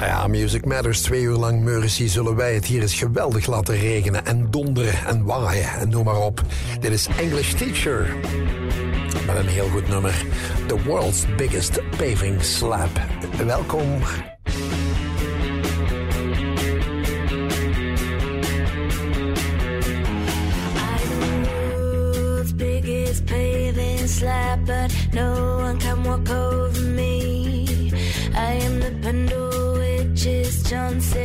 Matters. Ja, Music Matters. Twee uur lang, Mercy, zullen wij het hier eens geweldig laten regenen en donderen en waaien en noem maar op. Dit is English Teacher. Met een heel goed nummer. The World's Biggest Paving Slab. Welkom. Johnson,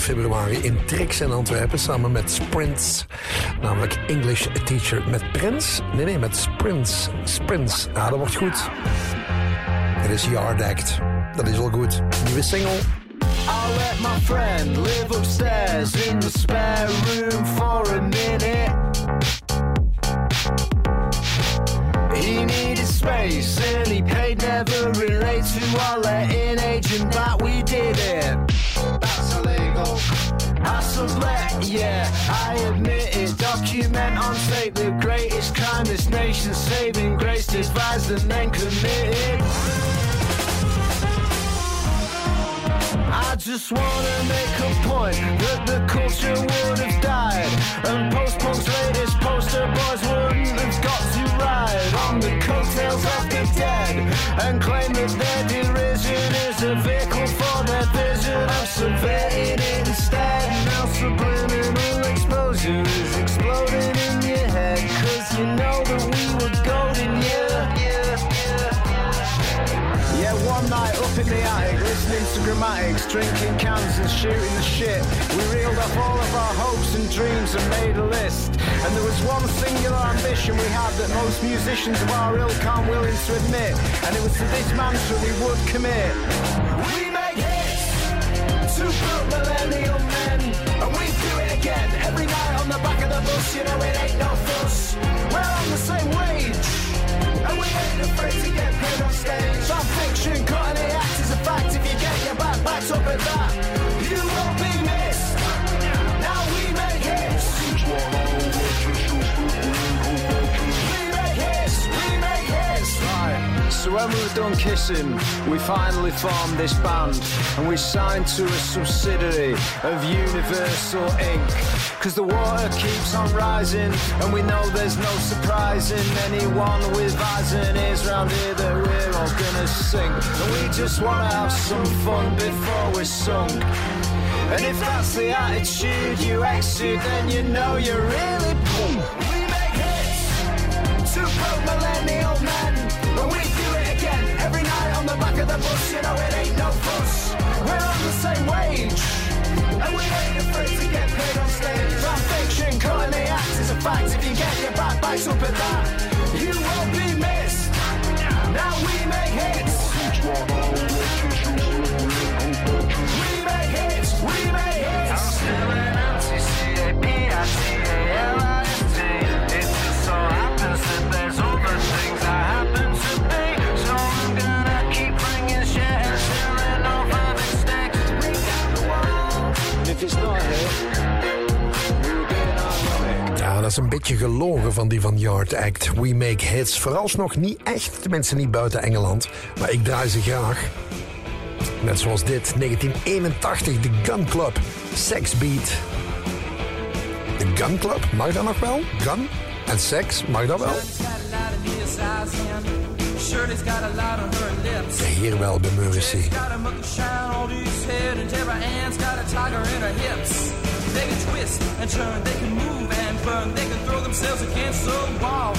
februari, in Trix in Antwerpen samen met Sprints. Namelijk English Teacher met Prins. Nee, nee, met Sprints. Sprints. Ja, dat wordt goed. Het is Yard Act. Dat is al goed. Nieuwe single. I'll let my friend live upstairs in the spare room for a minute. He needed space and he paid never relate to our letting agent that we did it. I sublet, yeah, I admit it. Document on tape the greatest crime this nation saving grace devised and then committed. Just wanna make a point that the culture would have died. And post-punk's latest poster boys wouldn't have got to ride on the coattails of the dead and claim that their derision is a vehicle for their vision of subverting it instead. Now subliminal exposure is exploding in your head, cause you know night up in the attic, listening of grammatics, drinking cans and shooting the shit. We reeled off all of our hopes and dreams and made a list. And there was one singular ambition we had that most musicians of our ilk aren't willing to admit. And it was to this mantra we would commit. We make hits to put millennial men. And we do it again every night on the back of the bus. You know it ain't no fuss. We're on the same ain't afraid to get paid on stage. Our fiction, cutting the act is a fact. If you get your back backed up at that, So when we were done kissing, we finally formed this band and we signed to a subsidiary of Universal Inc. Cause the water keeps on rising and we know there's no surprising anyone with eyes and ears round here that we're all gonna sing. And we just wanna have some fun before we're sung. And if that's the attitude you exude, then you know you're really boom. We make hits to pro of the bus. You know it ain't no fuss. We're on the same wage. And we ain't afraid to get paid on stage. Our fiction, cutting the act is a fact. If you get your back backs up at that, you won't be missed. Now we make hits. Dat is een beetje gelogen van die van Yard Act. We make hits. Vooralsnog niet echt, tenminste niet buiten Engeland. Maar ik draai ze graag. Net zoals dit, 1981, de Gun Club. Sex Beat. De Gun Club, mag dat nog wel? Gun en seks, mag dat wel? Lips. Hier wel bij Morrissey. They can twist and turn, they can move and burn, they can throw themselves against the wall.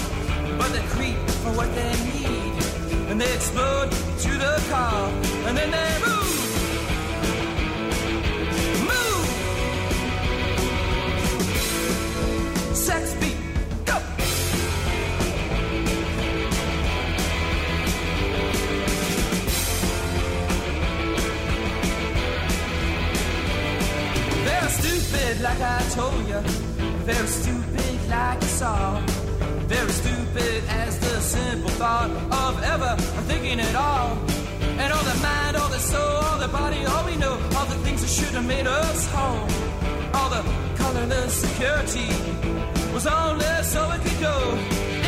But they creep for what they need, and they explode to the car, and then they. Move! Stupid, like I told you. Very stupid, like you saw. Very stupid as the simple thought of ever thinking at all. And all the mind, all the soul, all the body, all we know, all the things that should have made us whole. All the colorless security was only so it could go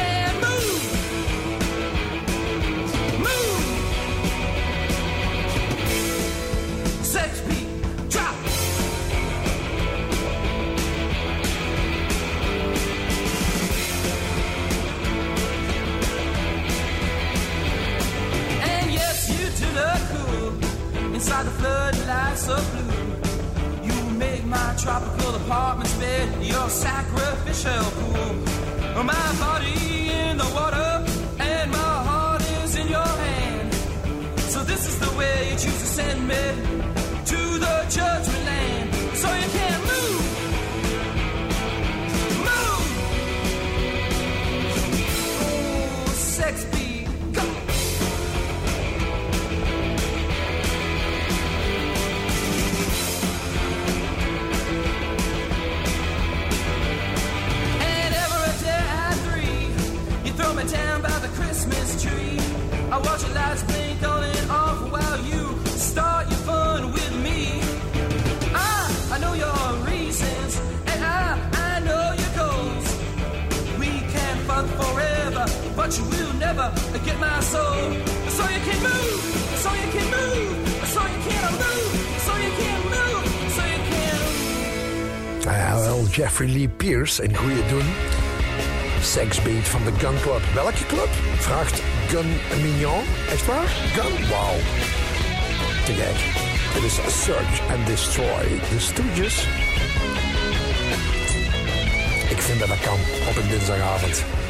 inside the floodlights of blue. You make my tropical apartment's bed your sacrificial pool. Oh, my body in the water and my heart is in your hand. So this is the way you choose to send me to the judgment land. So you can never get my soul. So you can move, so you can move, can. Ja, wel, Jeffrey Lee Pierce en goede doen. Sexbeat van de Gun Club. Welke club? Vraagt Gun Mignon. Echt waar? Gun? Wauw. Te gek. Dit is Search and Destroy. De Stooges. Ik vind dat dat kan op een dinsdagavond.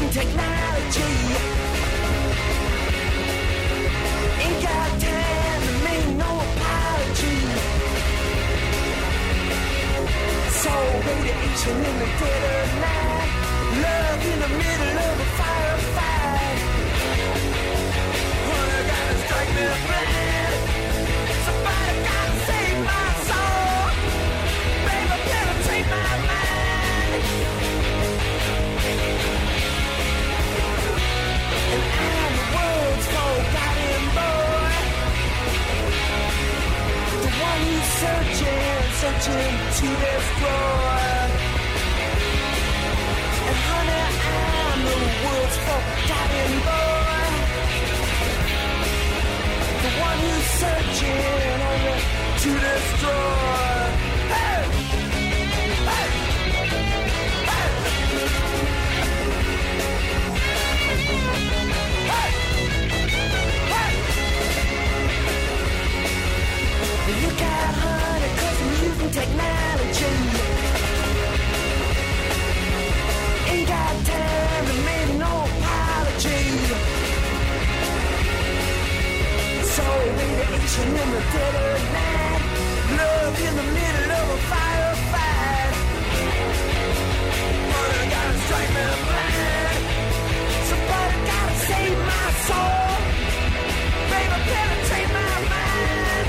using technology. Ain't got time to make no apology. So radiation in the dead of night. Love in the middle of a firefight. Honey, gotta strike me blind. Somebody gotta save my soul. Baby, penetrate my mind. Searching, searching to destroy. And honey, I'm the world's forgotten boy. The one who's searching to destroy. Technology. Ain't got time to make no apology. So radiation in the dead of night. Love in the middle of a firefight. Honey, gotta strike me blind. Somebody gotta save my soul. Baby, penetrate my mind.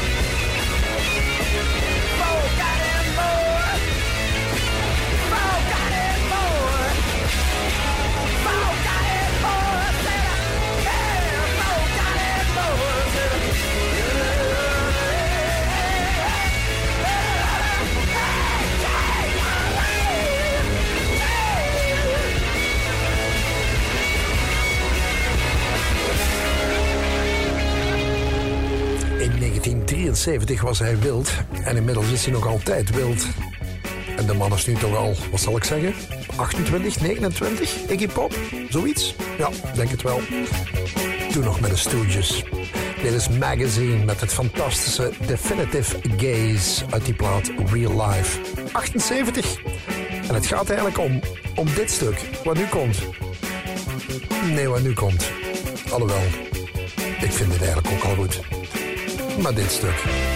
1973 was hij wild en inmiddels is hij nog altijd wild. En de man is nu toch al, wat zal ik zeggen, 28, 29, Iggy Pop, zoiets? Ja, denk het wel. Toen nog met de Stooges. Dit is Magazine met het fantastische Definitive Gaze uit die plaat Real Life. 78. En het gaat eigenlijk om, om dit stuk, wat nu komt. Nee, wat nu komt. Alhoewel, ik vind dit eigenlijk ook al goed. Maar dit stuk.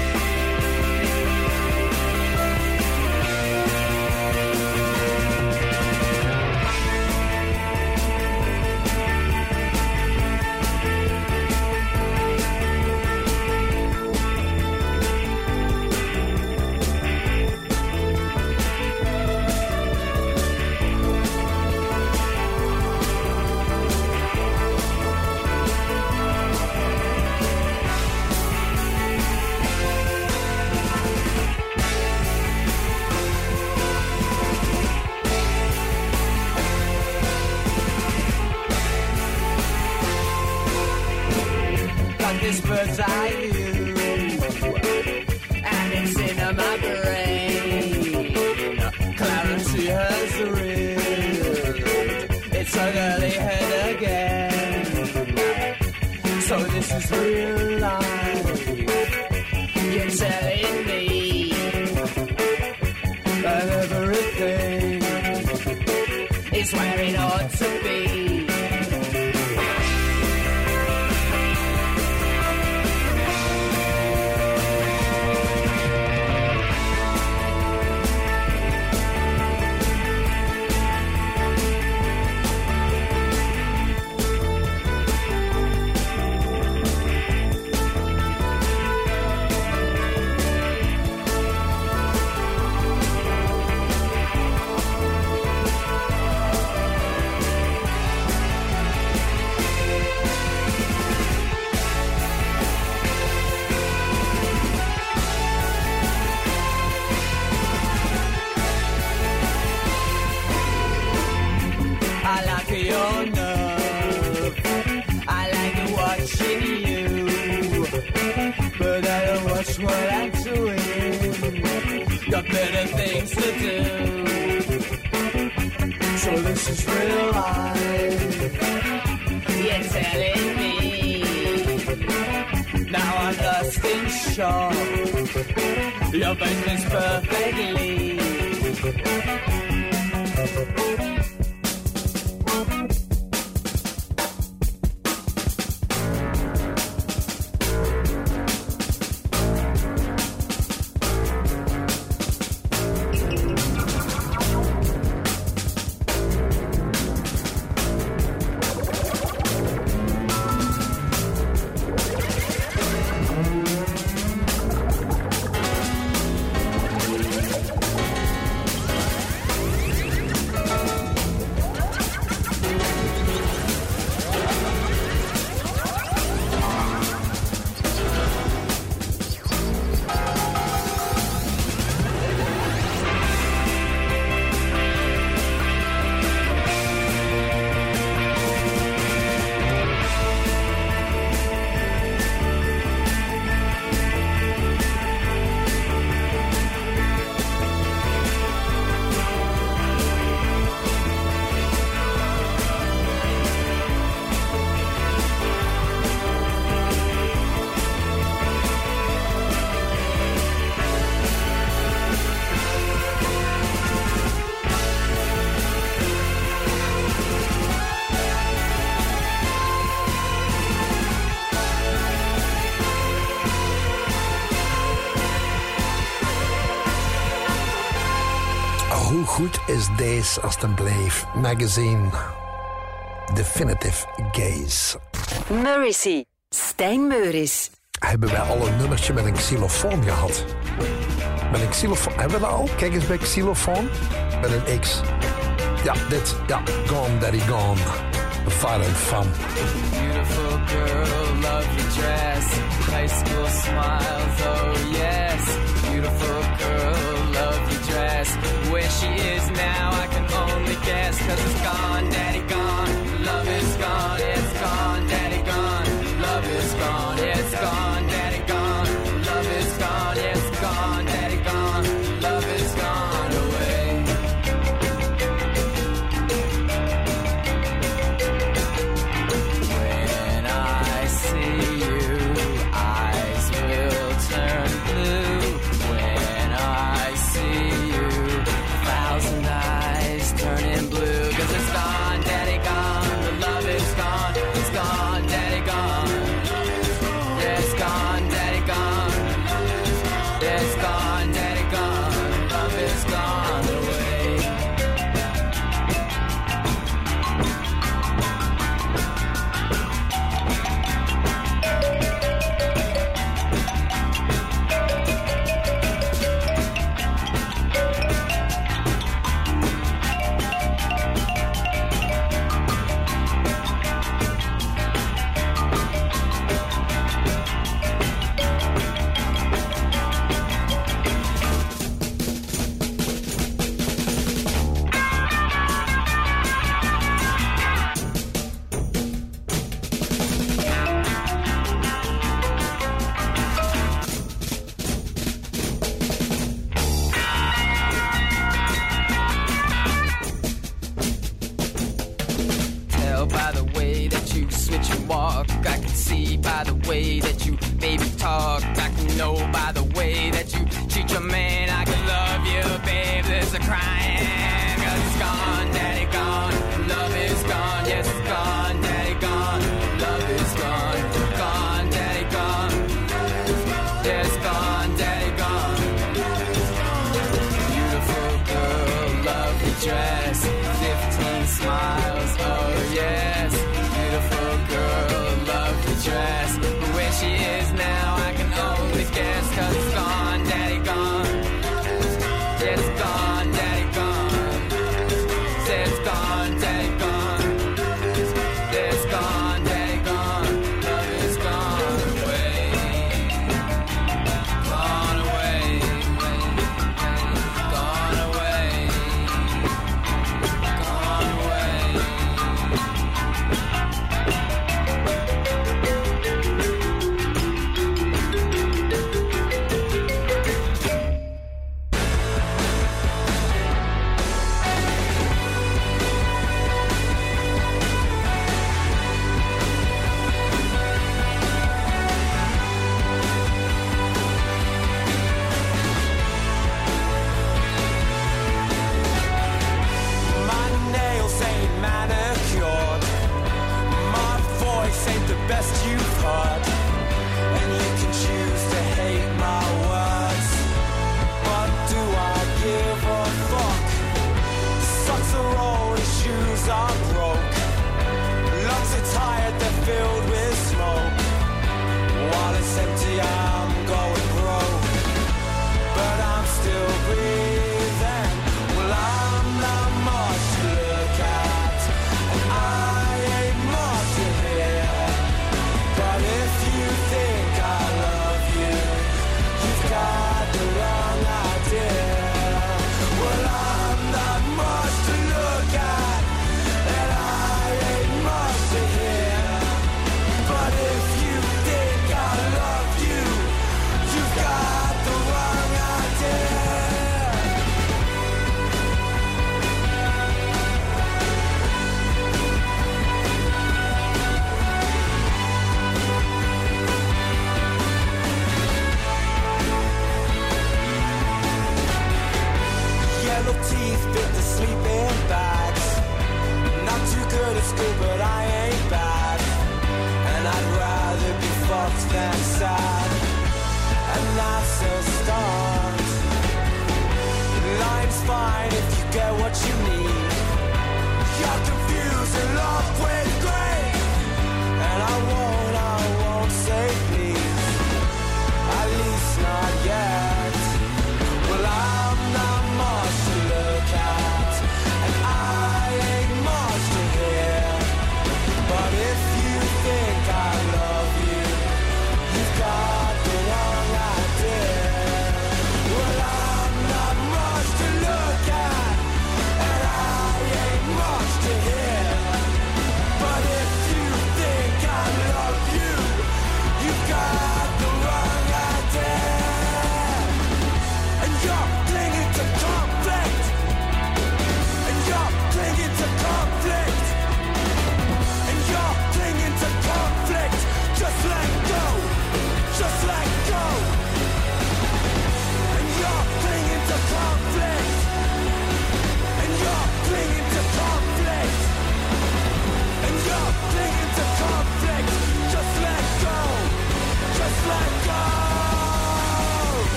dus deze Blave Magazine. Definitive Gaze. Murrissey. Stijn Meuris. Hebben wij al een nummertje met een xylofoon gehad? Met een xylofoon. Hebben we dat al? Kijk eens bij xylofoon. Met een X. Ja, dit. Ja, Gone Daddy Gone. Violent Fun. Beautiful girl, love dress. High school smiles, oh yes. Beautiful girl. where she is now I can only guess cause it's gone now.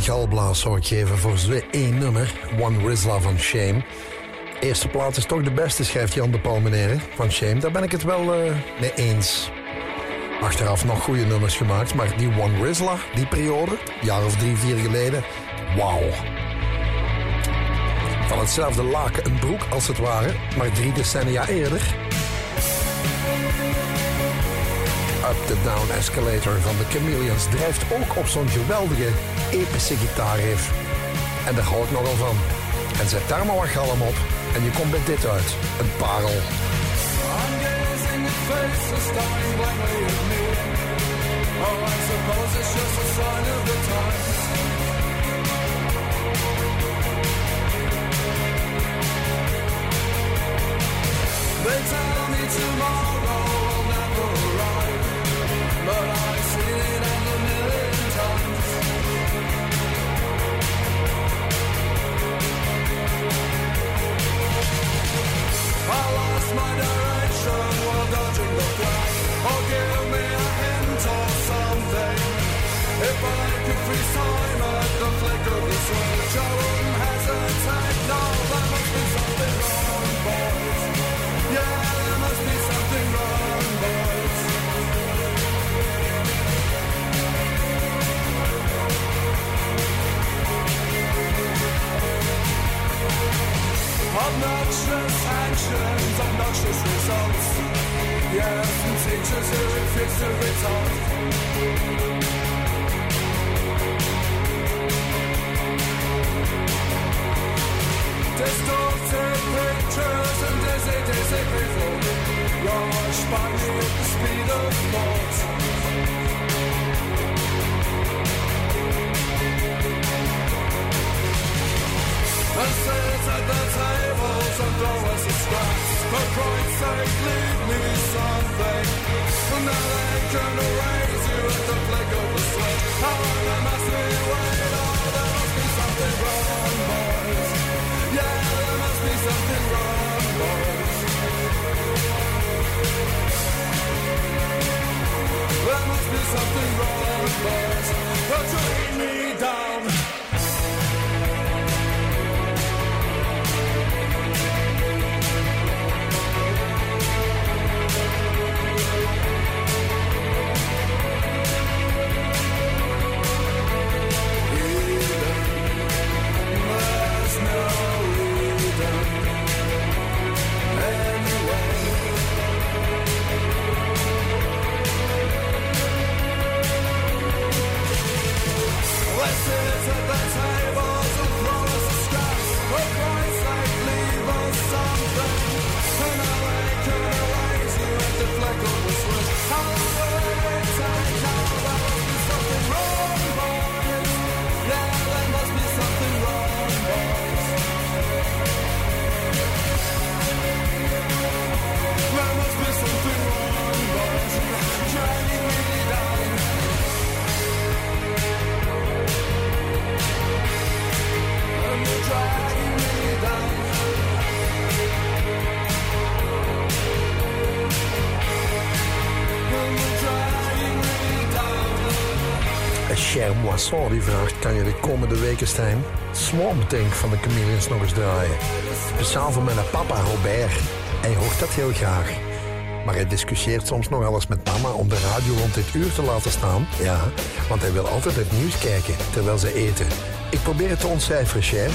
Galblaas zou ik geven voor één nummer. One Rizla van Shame. Eerste plaat is toch de beste, schrijft Jan de Palmenere van Shame. Daar ben ik het wel eh, mee eens. Achteraf nog goede nummers gemaakt, maar die One Rizla, die periode, jaar of drie, vier geleden, wauw. Van hetzelfde laken een broek als het ware, maar drie decennia eerder. Up the Down Escalator van de Chameleons drijft ook op zo'n geweldige, epische gitaarriff. En daar hou ik nogal van. En zet daar maar wat galm op en je komt bij dit uit. Een parel. I. They tell me tomorrow will never arrive, but I've seen it I lost my direction while dodging the flash. Oh, give me a hint or something. If I could freeze time at the flick of the switch, I wouldn't hesitate. No, there must be something wrong, Obnoxious actions, obnoxious results. Yes, and teachers who refuse to retort. Distorted pictures and dizzy, dizzy people. Rushed by me at the speed of thought. Moisson die vraagt... kan je de komende weken, Stijn, Swamp Thing van de Chameleons nog eens draaien? Speciaal voor mijn papa Robert. Hij hoort dat heel graag. Maar hij discussieert soms nog eens met mama om de radio rond dit uur te laten staan. Ja, want hij wil altijd het nieuws kijken terwijl ze eten. Ik probeer het te ontcijferen, Cher.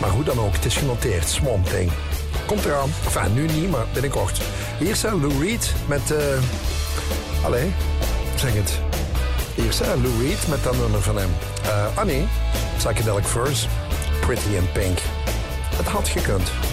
Maar hoe dan ook, het is genoteerd. Swamp Thing. Komt eraan. Enfin, nu niet, maar binnenkort. Hier is Lou Reed met... eh allee, zeg het. Is Lou Reed met dat nummer van hem. Eh ah nee, Psychedelic Furs. Pretty in Pink. Het had gekund.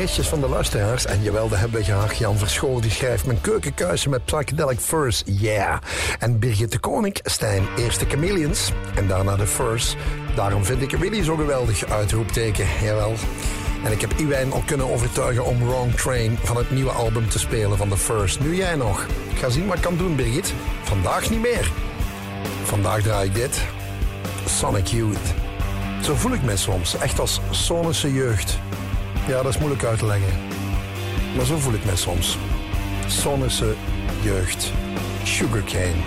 restjes van de luisteraars. En jawel, daar hebben we graag. Jan Verschool die schrijft mijn keukenkuisen met Psychedelic Furs. Yeah. En Birgit de Konink, Stijn, eerste Chameleons. En daarna de Furs. Daarom vind ik Willy zo geweldig, uitroepteken. Jawel. En ik heb Iwijn al kunnen overtuigen om Wrong Train van het nieuwe album te spelen van The First. Nu jij nog. Ga zien wat ik kan doen, Birgit. Vandaag niet meer. Vandaag draai ik dit. Sonic Youth. Zo voel ik me soms, echt als sonische jeugd. Ja, dat is moeilijk uit te leggen. Maar zo voel ik mij soms. Sonnense jeugd. Sugarcane.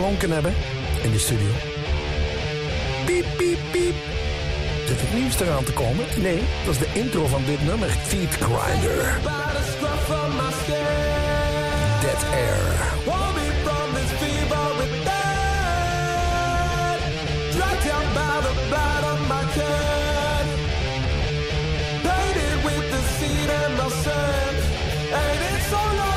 geklonken hebben in de studio. Piep, piep, piep. Zit het nieuws eraan te komen? Nee, dat is de intro van dit nummer. Feet Grinder. Dead Air. Painted with the seed and the sand And it's all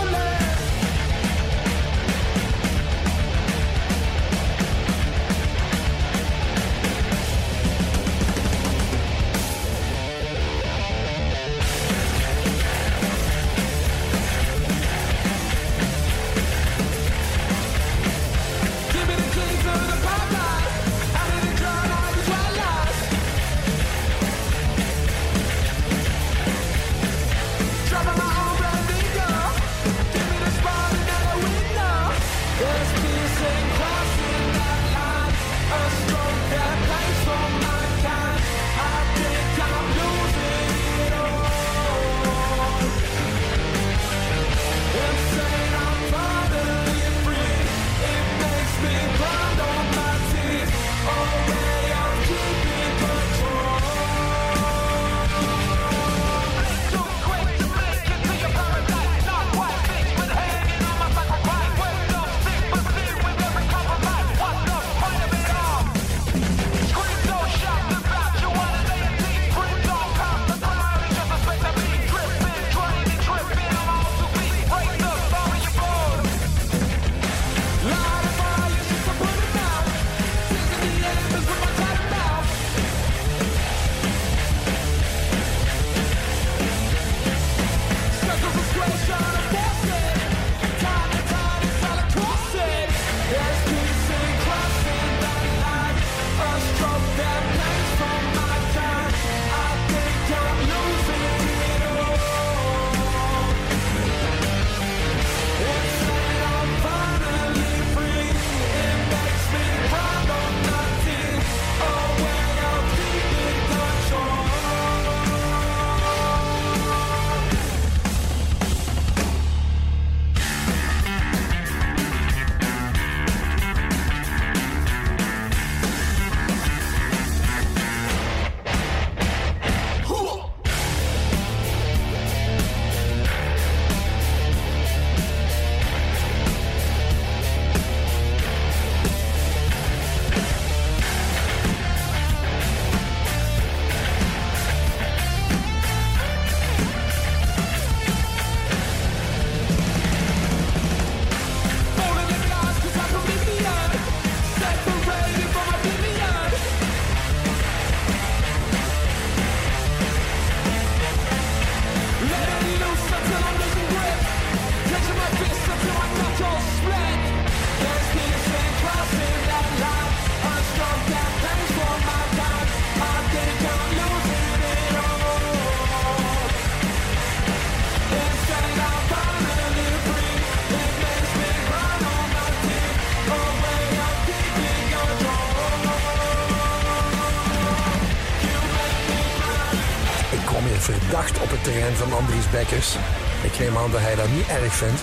Ik neem aan dat hij dat niet erg vindt.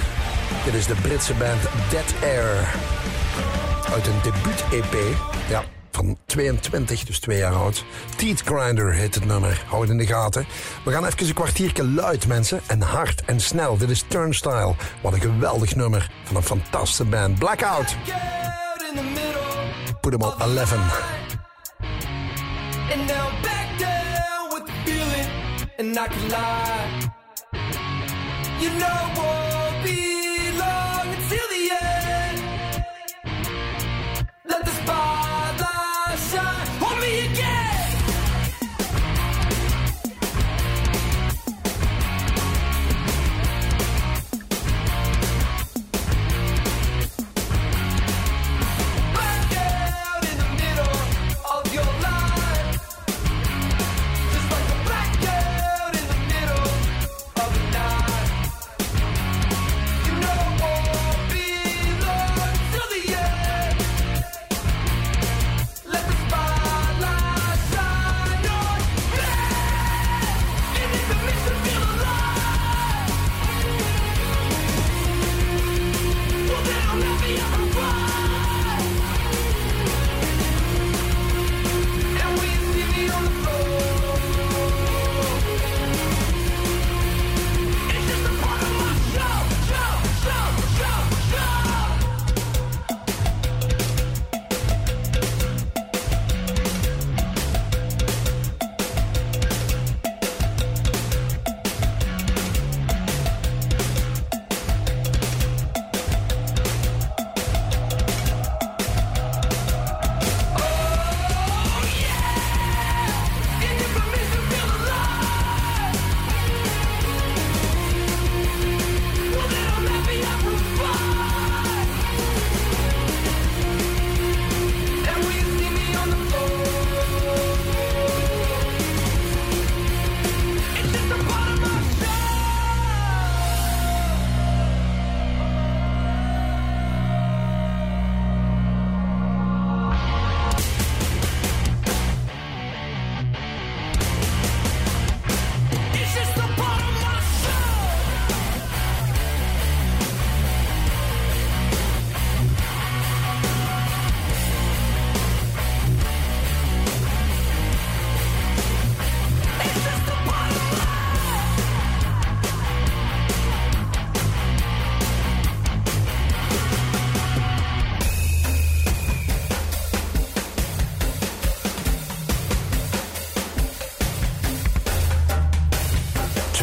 Dit is de Britse band Dead Air. Uit een debuut-EP. Ja, van 22, dus twee jaar oud. Teeth Grinder heet het nummer. Houd in de gaten. We gaan even een kwartiertje luid, mensen. En hard en snel. Dit is Turnstile. Wat een geweldig nummer van een fantastische band. Blackout. Put them on 11. And now back down with the feeling. And I can lie. you know what?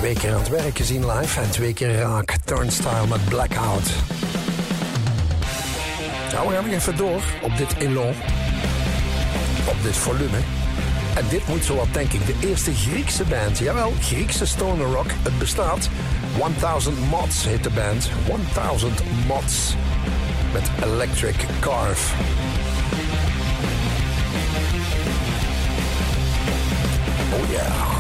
Twee keer aan het werk gezien live en twee keer raak. Turnstile met Blackout. Nou, we gaan nog even door op dit elan. Op dit volume. En dit moet zo wat, denk ik, de eerste Griekse band. Jawel, Griekse stoner rock. Het bestaat. 1000 Mods heet de band. 1000 Mods. Met Electric Carve. Oh yeah.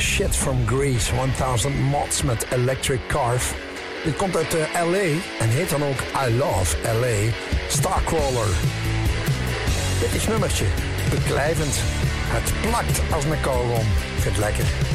Shit from Greece, 1000 Mods met Electric Carve. Dit komt uit eh, LA en heet dan ook I Love LA Starcrawler. Dit is nummertje, beklijvend. Het plakt als een vind het lekker.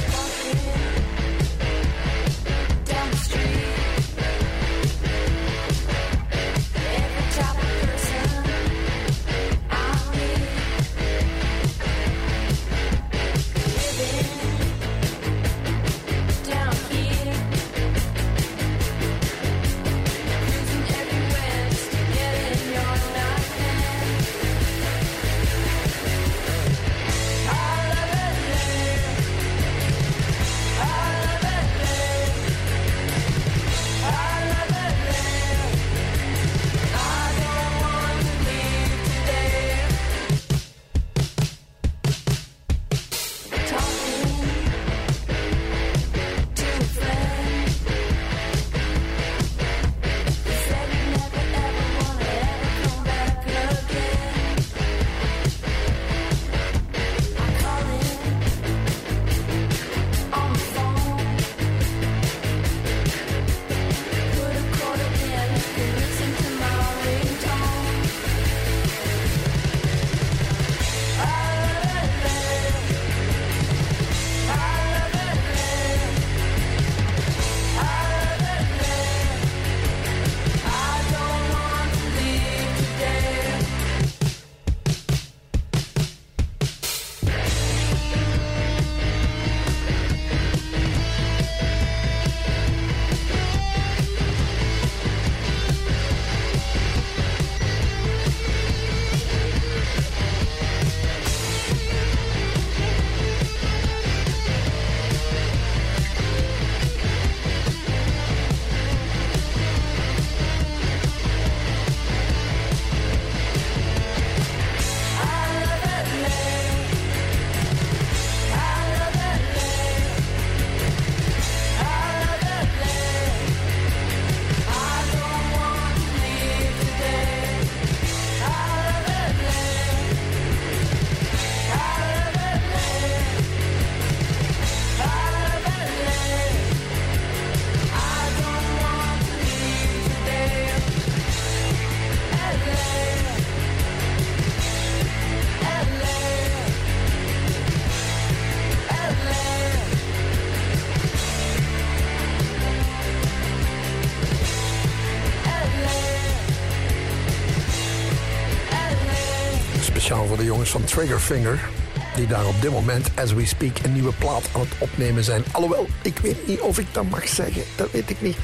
Jongens van Triggerfinger. Die daar op dit moment, as we speak, een nieuwe plaat aan het opnemen zijn. Alhoewel, ik weet niet of ik dat mag zeggen. Dat weet ik niet.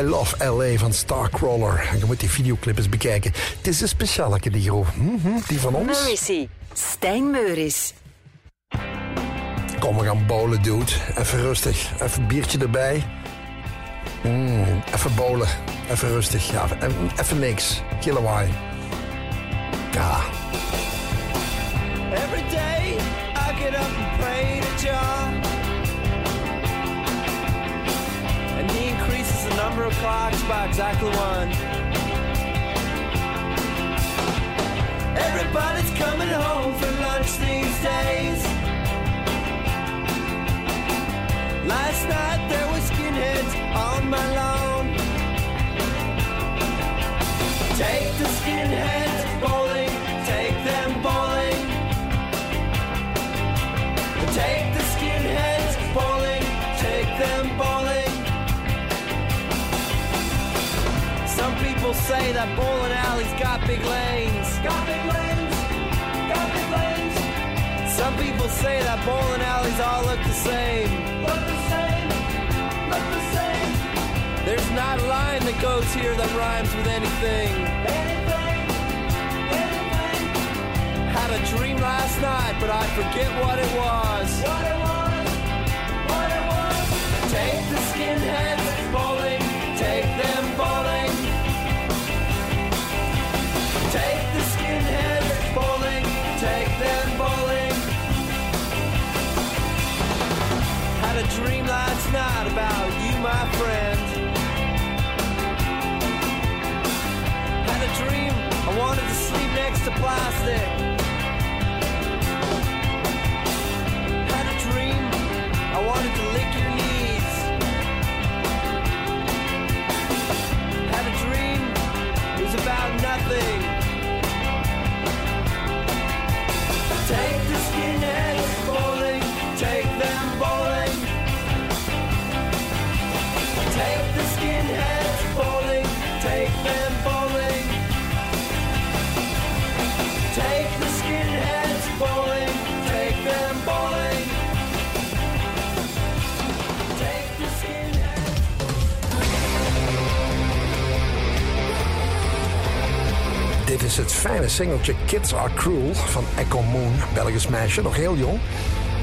I Love L.A. van Starcrawler. Je moet die videoclip eens bekijken. Het is een speciale, die groep. Mhm, die van ons. Morrissey. Stijn Meuris. Kom, we gaan bowlen, dude. Even rustig. Even een biertje erbij. Mm, even bowlen. Even rustig. Ja, even, even niks. Kilowatt. Say that bowling alleys got big lanes. Got big lanes, got big lanes. Some people say that bowling alleys all look the same. Look the same, look the same. There's not a line that goes here that rhymes with anything. Anything, anything. Had a dream last night, but I forget what it was. What it was, what it was. Take the skinheads last about you, my friend. Had a dream I wanted to sleep next to plastic. Had a dream I wanted to lick your knees. Had a dream it was about nothing. Dit is het fijne singeltje Kids Are Cruel van Echo Moon, Belgisch meisje, nog heel jong.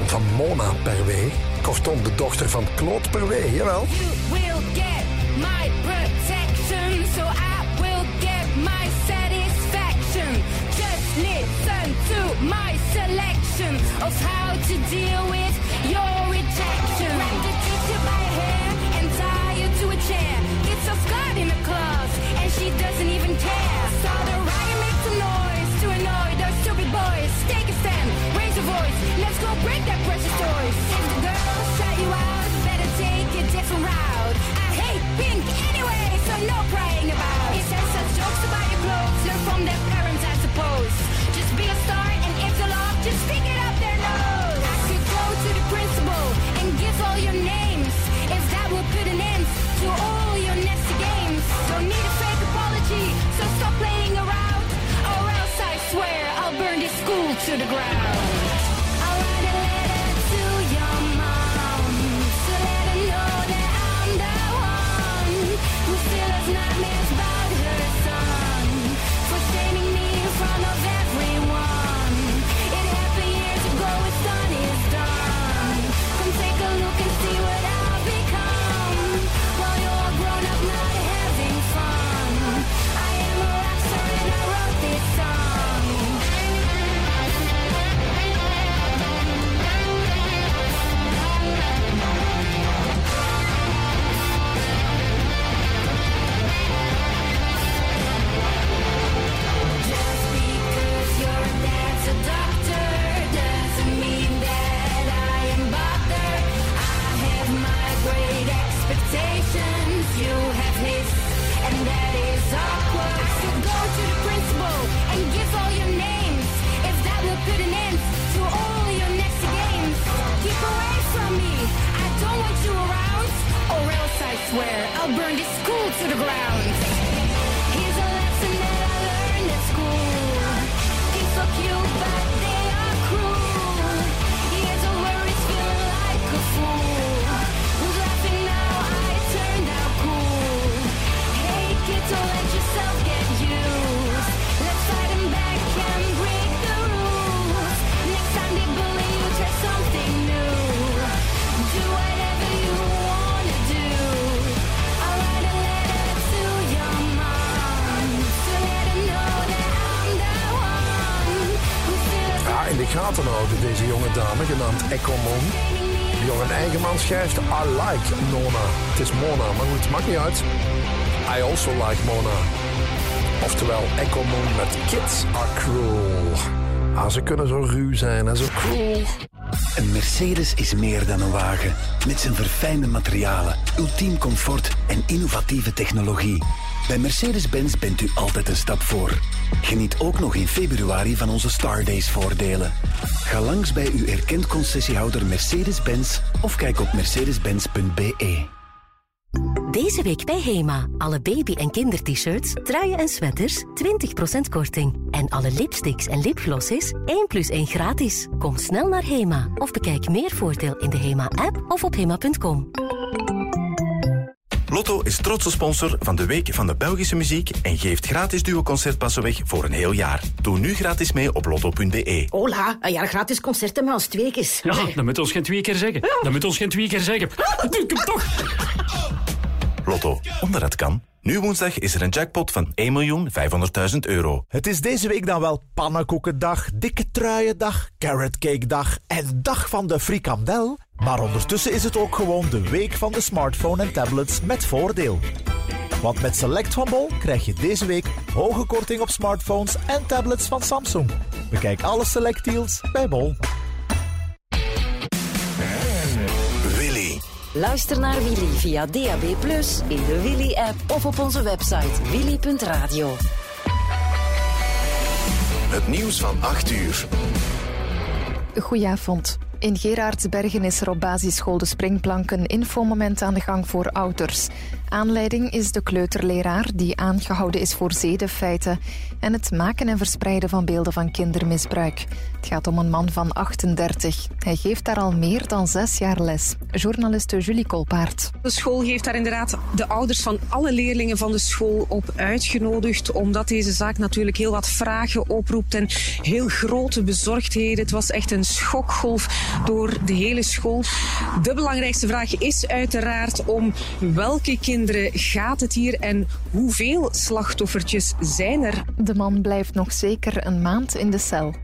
Van Mona Perwee, kortom de dochter van Claude Perwee, jawel. You will get my protection, so I will get my satisfaction. Just listen to my selection of how to deal with your rejection. Grab the teacher by hair and tie her to a chair. It's a skirt in a class, and she doesn't even voice. Let's break that precious toys. If the girls shut you out, better take a different route. I hate pink anyway, so no crying about. If there's such jokes about your clothes, learn from their parents, I suppose. Just be a star, and if you love, just stick it up their nose. I could go to the principal and give all your names. If that would put an end to all your nasty games. Don't need a fake apology, so stop playing around. Or else I swear I'll burn this school to the ground. burned his school to the ground. I like Nona. Het is Mona, maar goed, maakt niet uit. I also like Mona. Oftewel Echo Moon met Kids are cruel. Ah, ze kunnen zo ruw zijn en zo cruel. Een Mercedes is meer dan een wagen. Met zijn verfijnde materialen, ultiem comfort en innovatieve technologie. Bij Mercedes-Benz bent u altijd een stap voor. Geniet ook nog in februari van onze Stardays voordelen. Ga langs bij uw erkend concessiehouder Mercedes-Benz of kijk op mercedes-benz.be. Deze week bij Hema. Alle baby- en kindert-shirts, truien en sweaters 20% korting. En alle lipsticks en lipglosses 1 plus 1 gratis. Kom snel naar Hema of bekijk meer voordeel in de Hema-app of op hema.com. Lotto is trotse sponsor van de Week van de Belgische Muziek en geeft gratis duo concertpassen weg voor een heel jaar. Doe nu gratis mee op lotto.be. Hola, een jaar gratis concerten met ons twee keer. Ja, dat moet ons geen twee keer zeggen. Dat moet ons geen twee keer zeggen. Doe ik hem toch. Lotto, omdat het kan. Nu woensdag is er een jackpot van 1.500.000 euro. Het is deze week dan wel pannenkoekendag, dikke truiendag, carrot cake dag en dag van de frikandel. Maar ondertussen is het ook gewoon de week van de smartphone en tablets met voordeel. Want met Select van Bol krijg je deze week hoge korting op smartphones en tablets van Samsung. Bekijk alle Select deals bij Bol. Luister naar Willy via DAB+, in de Willy-app of op onze website willy.radio. Het nieuws van 8 uur. Goedenavond. In Gerardsbergen is er op basisschool De Springplank een infomoment aan de gang voor ouders. Aanleiding is de kleuterleraar die aangehouden is voor zedenfeiten en het maken en verspreiden van beelden van kindermisbruik. Het gaat om een man van 38. Hij geeft daar al meer dan zes jaar les. Journaliste Julie Kolpaert. De school heeft daar inderdaad de ouders van alle leerlingen van de school op uitgenodigd, omdat deze zaak natuurlijk heel wat vragen oproept en heel grote bezorgdheden. Het was echt een schokgolf door de hele school. De belangrijkste vraag is uiteraard om welke kinderen gaat het hier en hoeveel slachtoffertjes zijn er? De man blijft nog zeker een maand in de cel.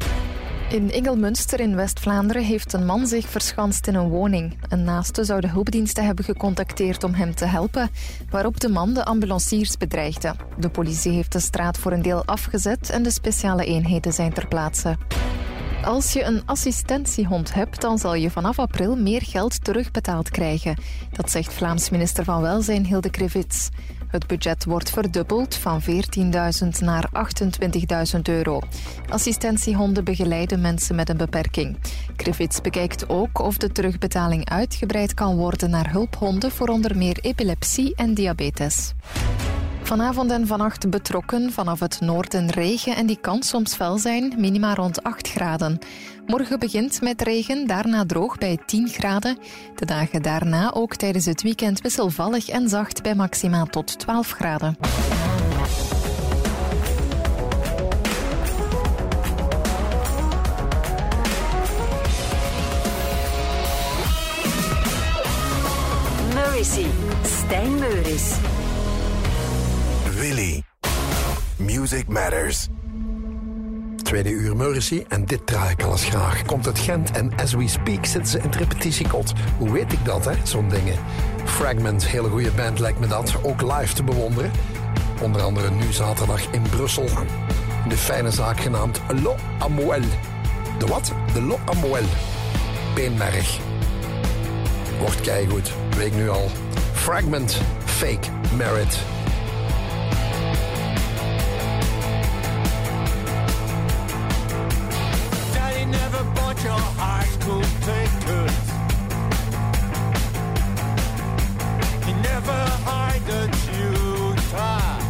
In Ingelmunster in West-Vlaanderen heeft een man zich verschanst in een woning. Een naaste zou de hulpdiensten hebben gecontacteerd om hem te helpen, waarop de man de ambulanciers bedreigde. De politie heeft de straat voor een deel afgezet en de speciale eenheden zijn ter plaatse. Als je een assistentiehond hebt, dan zal je vanaf april meer geld terugbetaald krijgen. Dat zegt Vlaams minister van Welzijn Hilde Krevits. Het budget wordt verdubbeld van 14.000 naar 28.000 euro. Assistentiehonden begeleiden mensen met een beperking. Krevits bekijkt ook of de terugbetaling uitgebreid kan worden naar hulphonden voor onder meer epilepsie en diabetes. Vanavond en vannacht betrokken vanaf het noorden regen en die kan soms fel zijn, minima rond 8 graden. Morgen begint met regen, daarna droog bij 10 graden. De dagen daarna ook tijdens het weekend wisselvallig en zacht bij maxima tot 12 graden. Music Matters. Tweede uur Mercy en dit draai ik alles graag. Komt uit Gent en as we speak zitten ze in het repetitiekot. Hoe weet ik dat, hè? Zo'n dingen. Fragment, hele goede band lijkt me dat. Ook live te bewonderen. Onder andere nu zaterdag in Brussel. De fijne zaak genaamd Lo Amoel. De wat? De Lo Amoel. Beenmerg. Wordt keigoed, weet ik nu al. Fragment, Fake Merit. Never bought your high school ticket. He never hired you tie.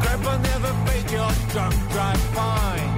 Grandpa never paid your drunk drive fines.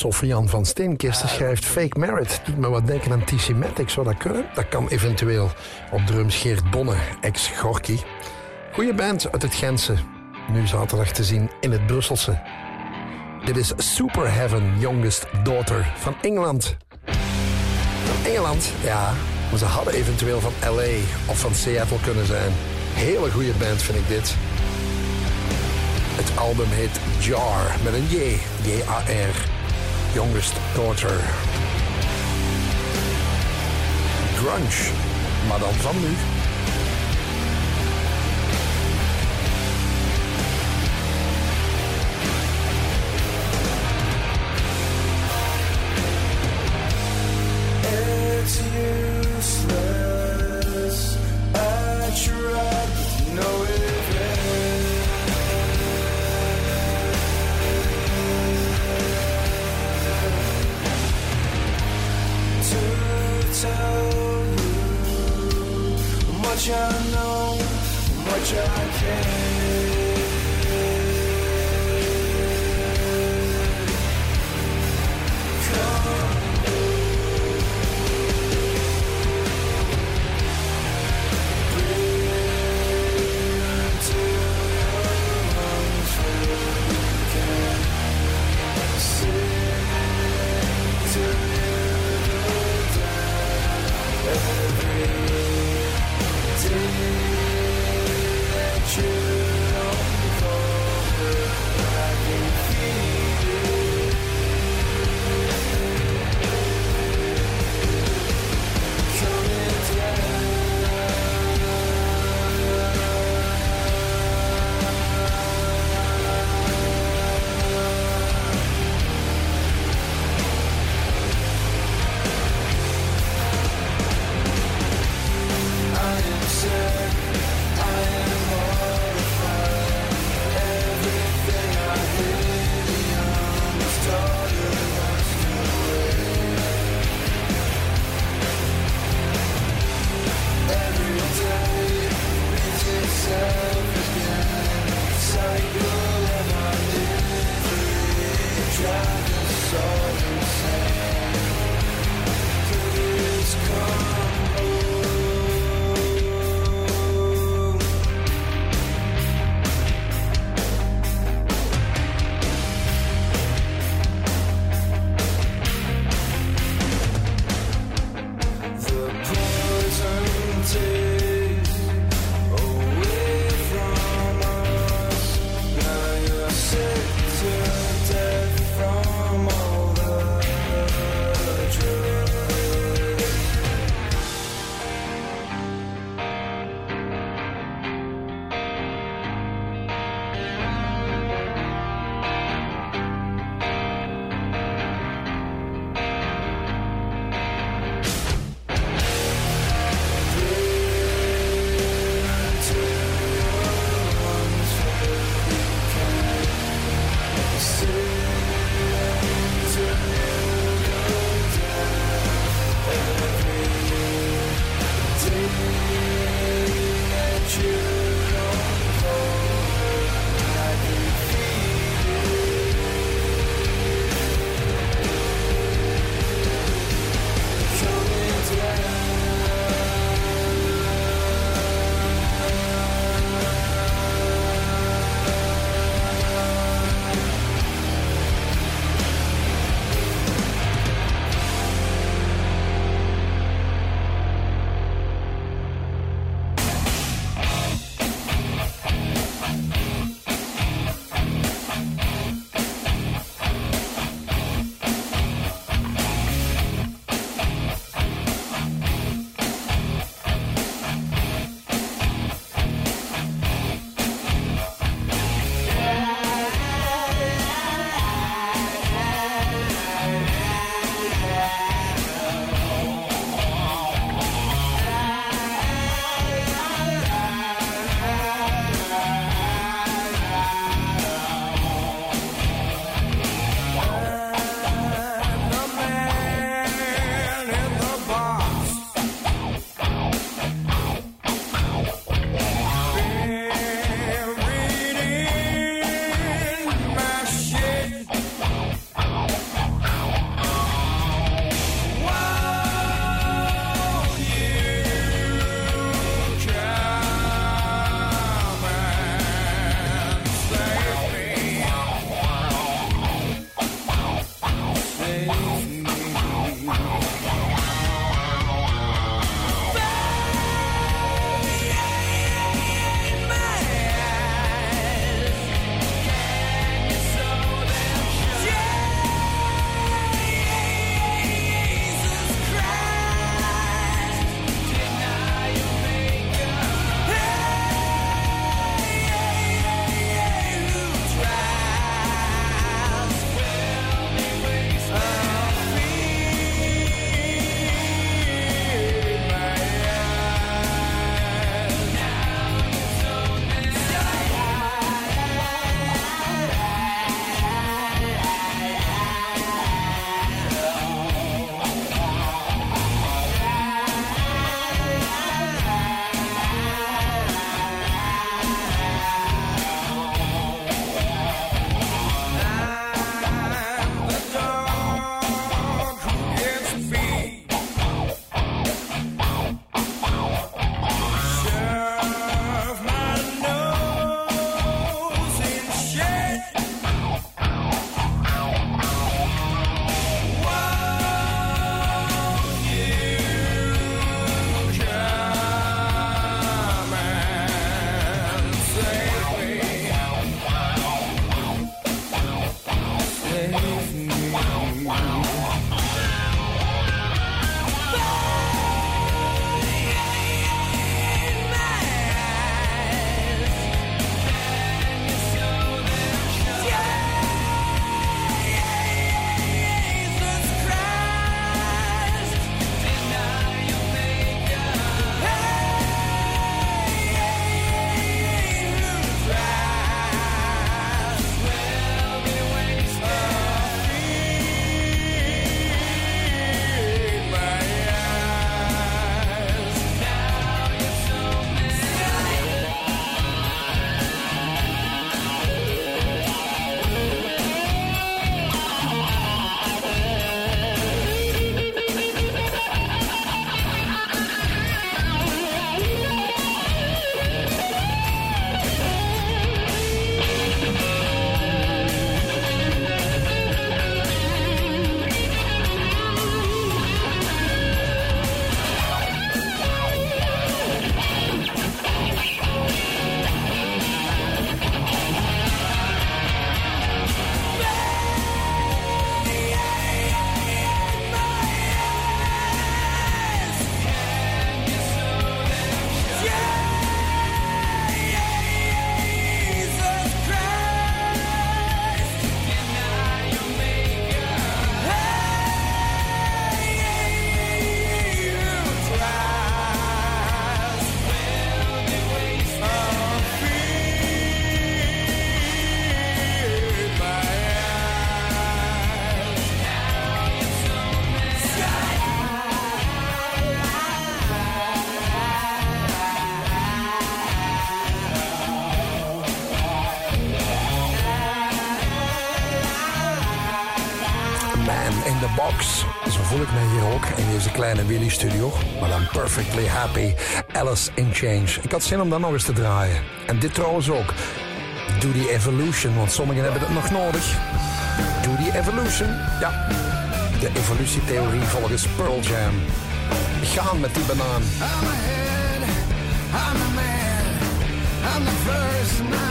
Sofian van Steenkisten schrijft Fake Merit. Doet me wat denken aan TC Matic. Zou dat kunnen? Dat kan eventueel. Op drums Geert Bonne, ex-Gorky. Goeie band uit het Gentse. Nu zaterdag te zien in het Brusselse. Dit is Super Heaven Youngest Daughter van Engeland. Van Engeland? Ja, maar ze hadden eventueel van LA of van Seattle kunnen zijn. Hele goede band vind ik dit. Het album heet Jar met een J, J-A-R. Youngest Daughter. Grunge, maar dan van nu. Kleine Willy studio. Maar dan perfectly happy. Alice in Change. Ik had zin om dat nog eens te draaien. En dit trouwens ook. Do the Evolution, want sommigen hebben het nog nodig. Do the Evolution. Ja, de evolutietheorie volgens Pearl Jam. Gaan met die banaan. I'm man. I'm the first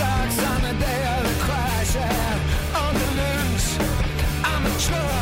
stocks on the day of the crash, yeah. On the loose, I'm a churn.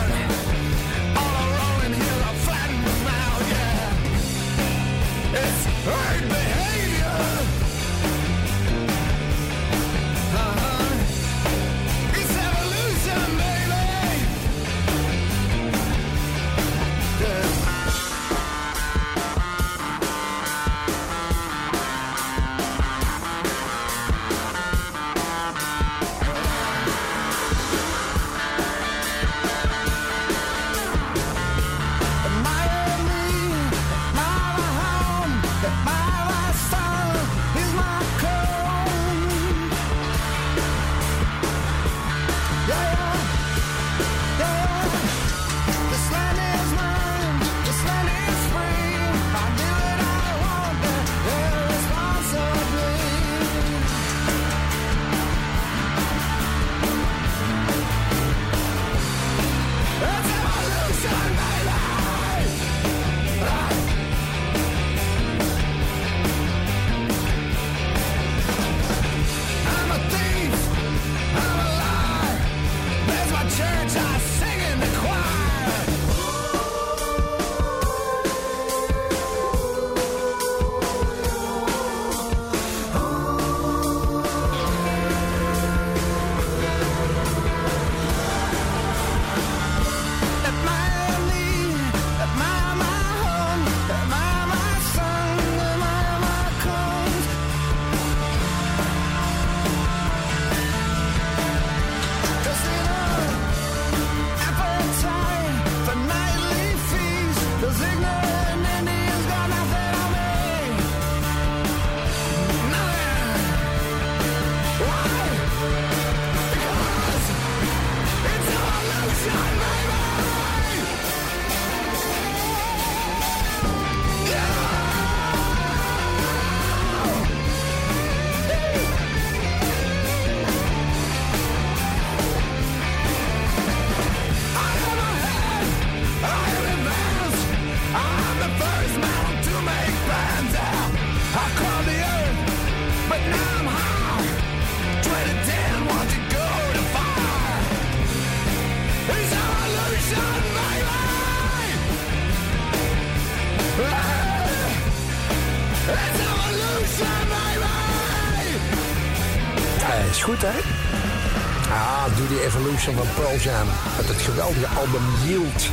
Van Pearl Jam. Met het geweldige album Yield.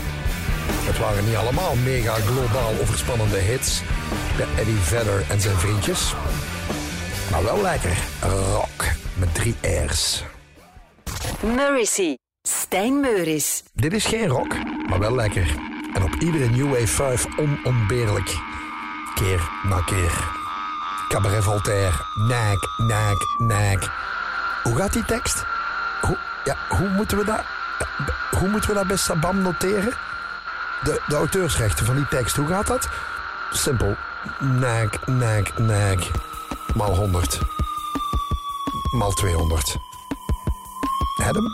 Het waren niet allemaal mega globaal overspannende hits. De Eddie Vedder en zijn vriendjes. Maar wel lekker. Rock. Met drie R's. Mercy. Stijn Meuris. Dit is geen rock, maar wel lekker. En op iedere New Wave 5 onontbeerlijk. Keer na keer. Cabaret Voltaire. Naak, naak, naak. Hoe gaat die tekst? Ja, hoe moeten we dat... Hoe moeten we dat bij Sabam noteren? De, de auteursrechten van die tekst, hoe gaat dat? Simpel. Naak, naak, naak. Maal 100. Maal 200. Adam?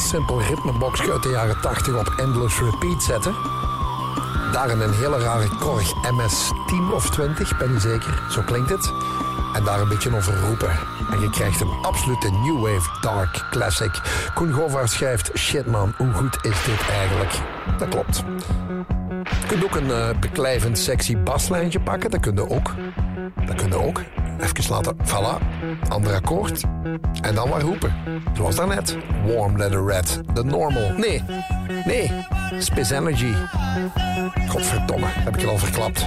Simpel ritmeboxje uit de jaren 80 op Endless Repeat zetten. Daarin een hele rare Korg MS-10 of 20, ben niet zeker. Zo klinkt het. En daar een beetje over roepen. En je krijgt een absolute New Wave Dark Classic. Koen Govaert schrijft... Shit man, hoe goed is dit eigenlijk? Dat klopt. Je kunt ook een eh, beklijvend sexy baslijntje pakken. Dat kun je ook. Dat kun je ook. Even laten... Voilà. Ander akkoord. En dan maar roepen. Zoals daarnet. Warm Leather Red. De normal. Nee. Nee. Space Energy. Godverdomme. Heb ik het al verklapt.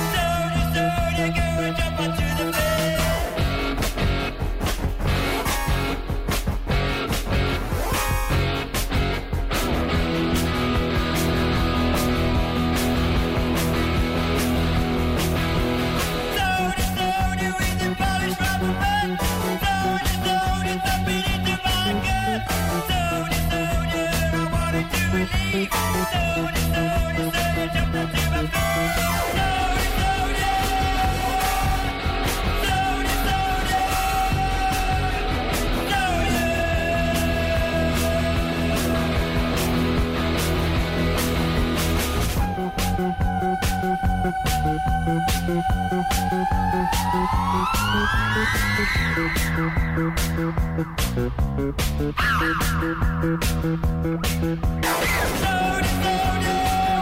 the girl, jump onto the bed. Loaded, loaded,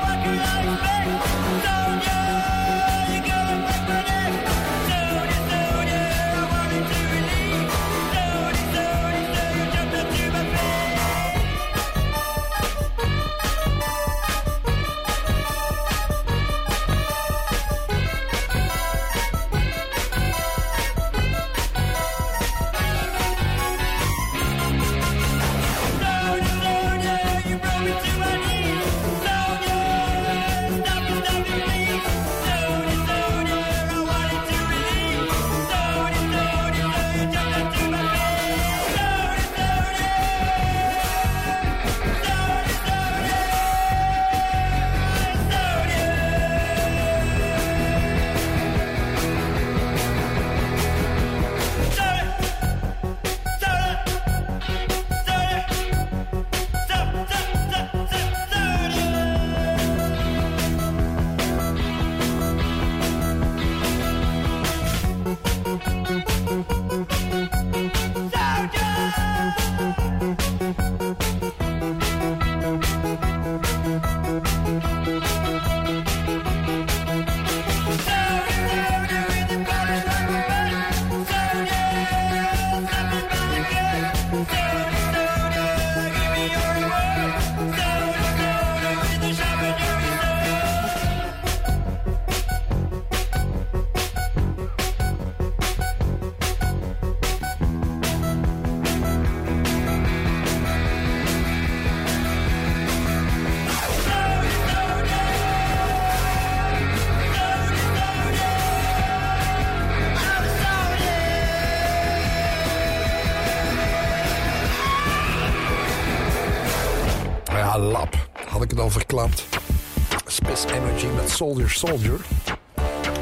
like a life lap. Had ik het al verklapt. Space Energy met Soldier Soldier.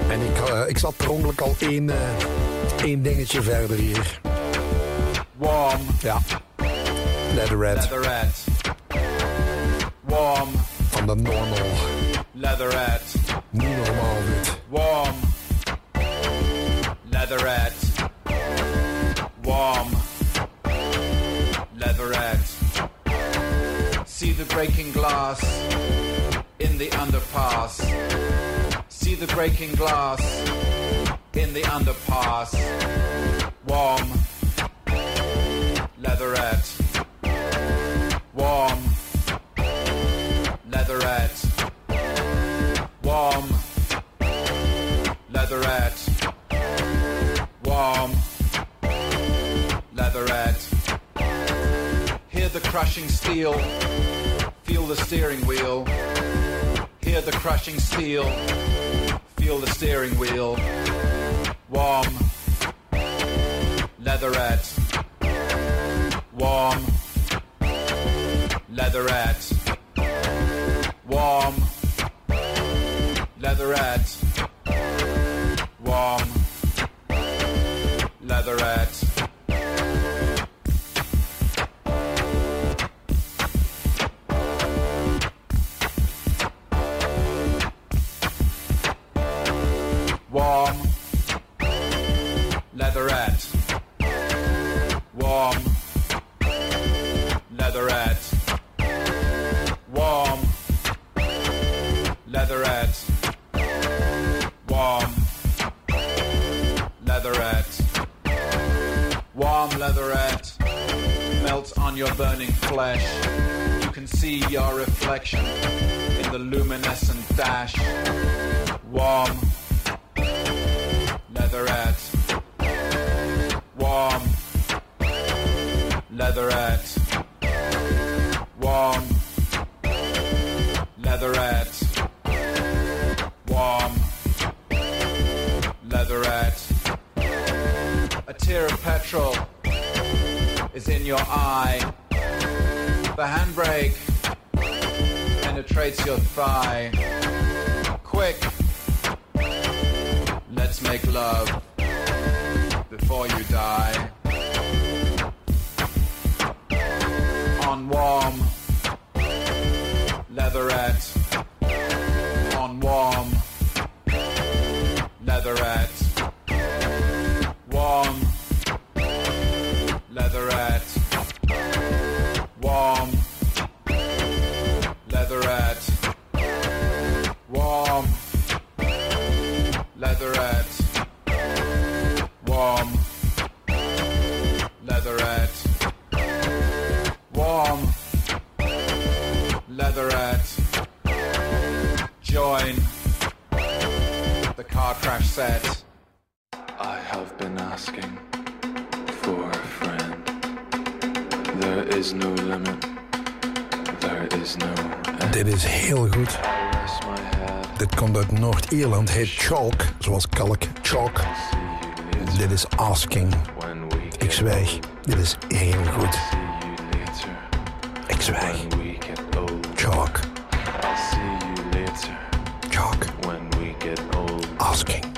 En ik, eh, ik zat per ongeluk al één, eh, één dingetje verder hier. Warm. Ja. Leatherette. Leatherette. Warm. Van de normal. Leatherette. Niet normaal dit. Warm. Leatherette. Warm. the breaking glass in the underpass. See the breaking glass in the underpass. Warm leatherette. Warm leatherette. Warm leatherette. Warm leatherette. Hear the crushing steel the steering wheel. Hear the crushing steel. Feel the steering wheel. Warm. Leatherette. Warm. Leatherette. Warm. Leatherette. Warm. Leatherette. uit Noord-Ierland heet Chalk, zoals kalk, chalk. Dit is Asking. Ik zwijg. Dit is heel goed. Ik zwijg. Chalk. Chalk. Asking.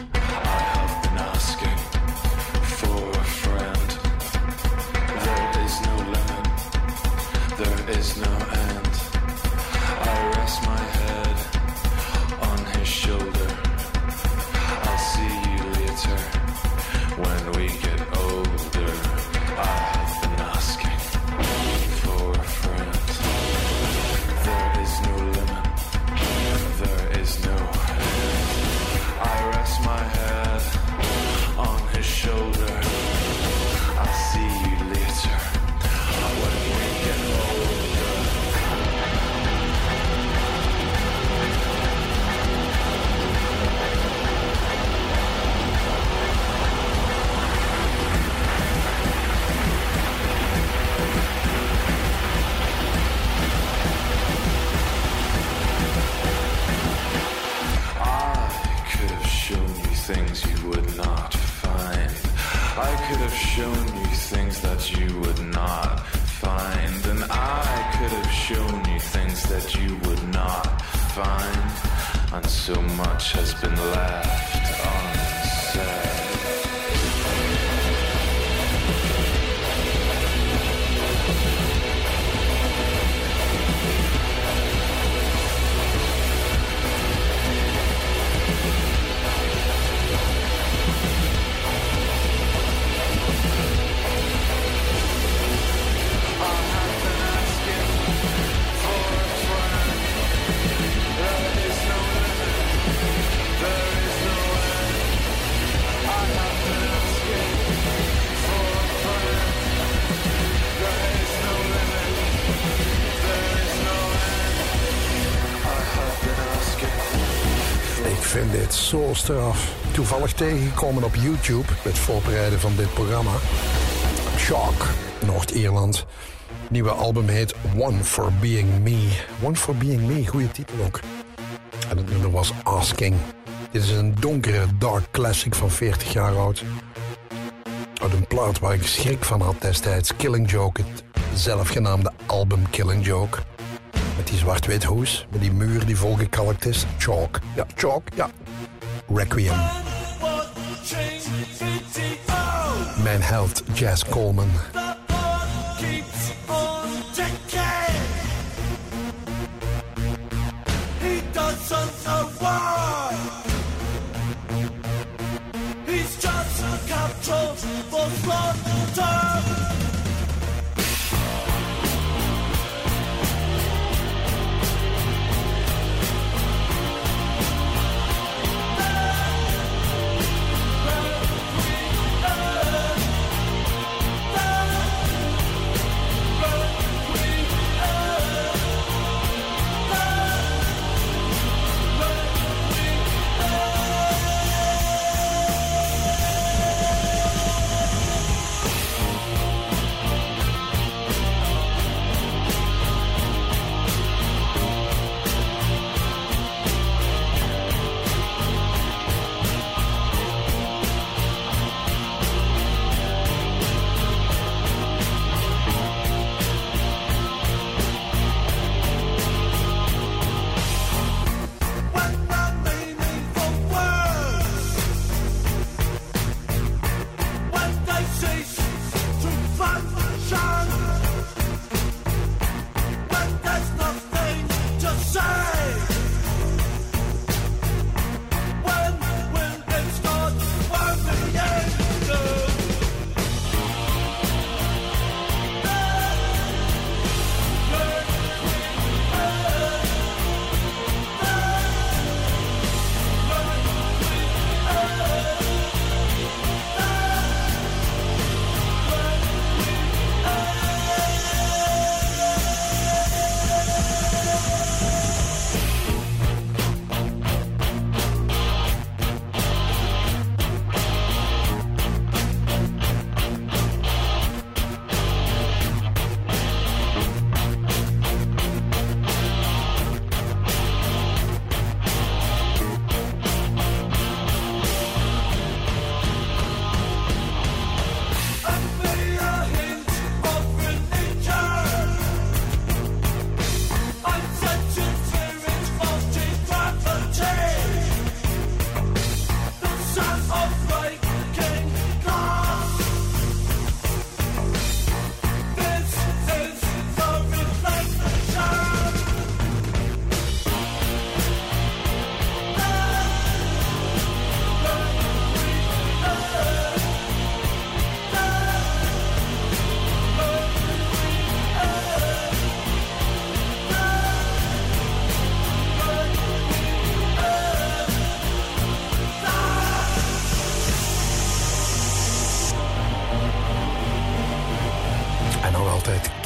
toevallig tegengekomen op YouTube. met het voorbereiden van dit programma. Shock, Noord-Ierland. Nieuwe album heet One for Being Me. One for Being Me, goede titel ook. En het nummer was Asking. Dit is een donkere dark classic van 40 jaar oud. Uit een plaat waar ik schrik van had destijds. Killing Joke, het zelfgenaamde album Killing Joke. Met die zwart-wit hoes, met die muur die volgekalkt is. Chalk. Ja, chalk, ja. Requiem. Mijn held Jazz Coleman.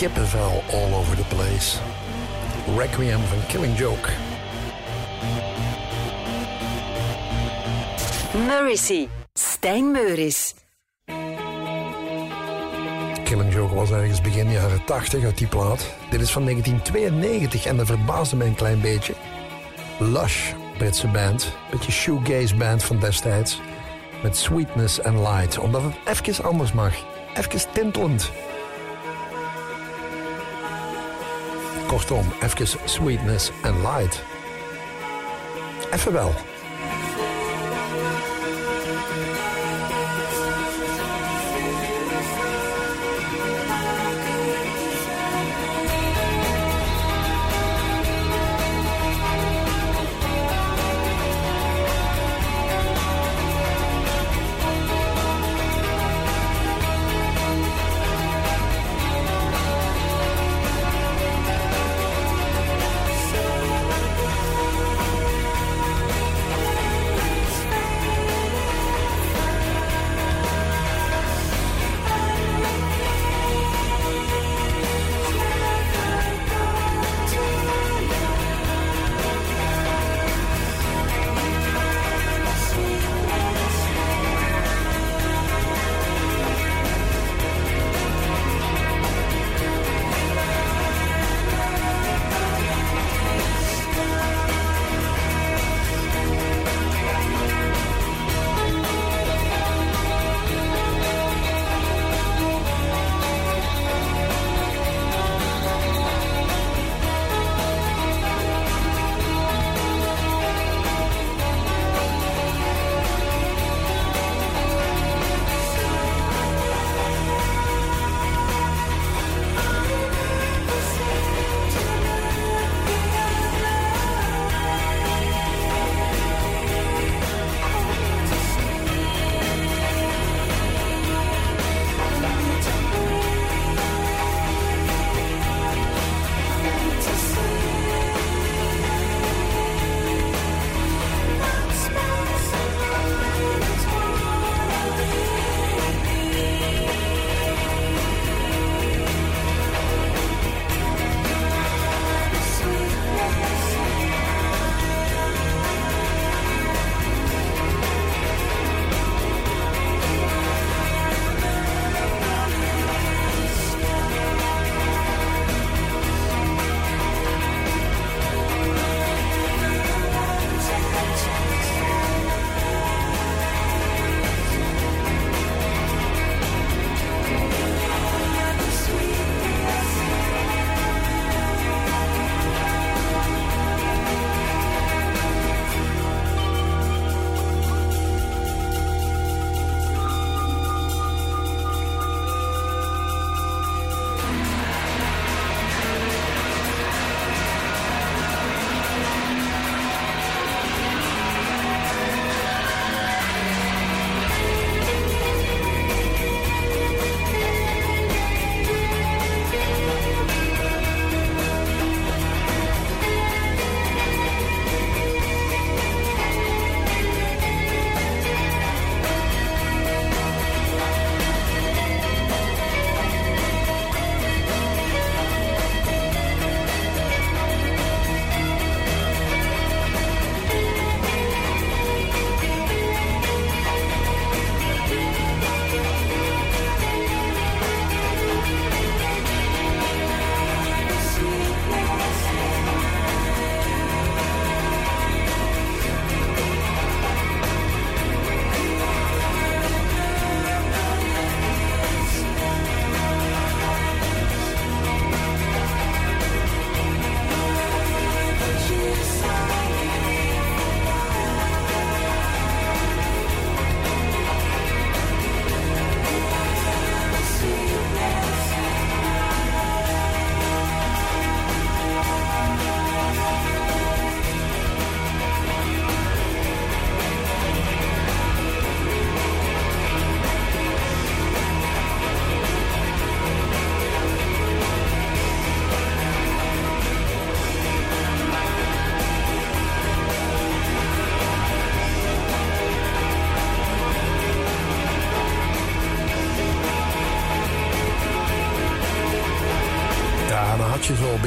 Kippenvel all over the place. Requiem van Killing Joke. Morrissey. Stijn Meuris. Killing Joke was ergens begin jaren 80 uit die plaat. Dit is van 1992 en dat verbaasde me een klein beetje. Lush, Britse band. Beetje shoegaze band van destijds. Met sweetness and light. Omdat het even anders mag. Even tintelend. Kortom, even sweetness and light. Even wel.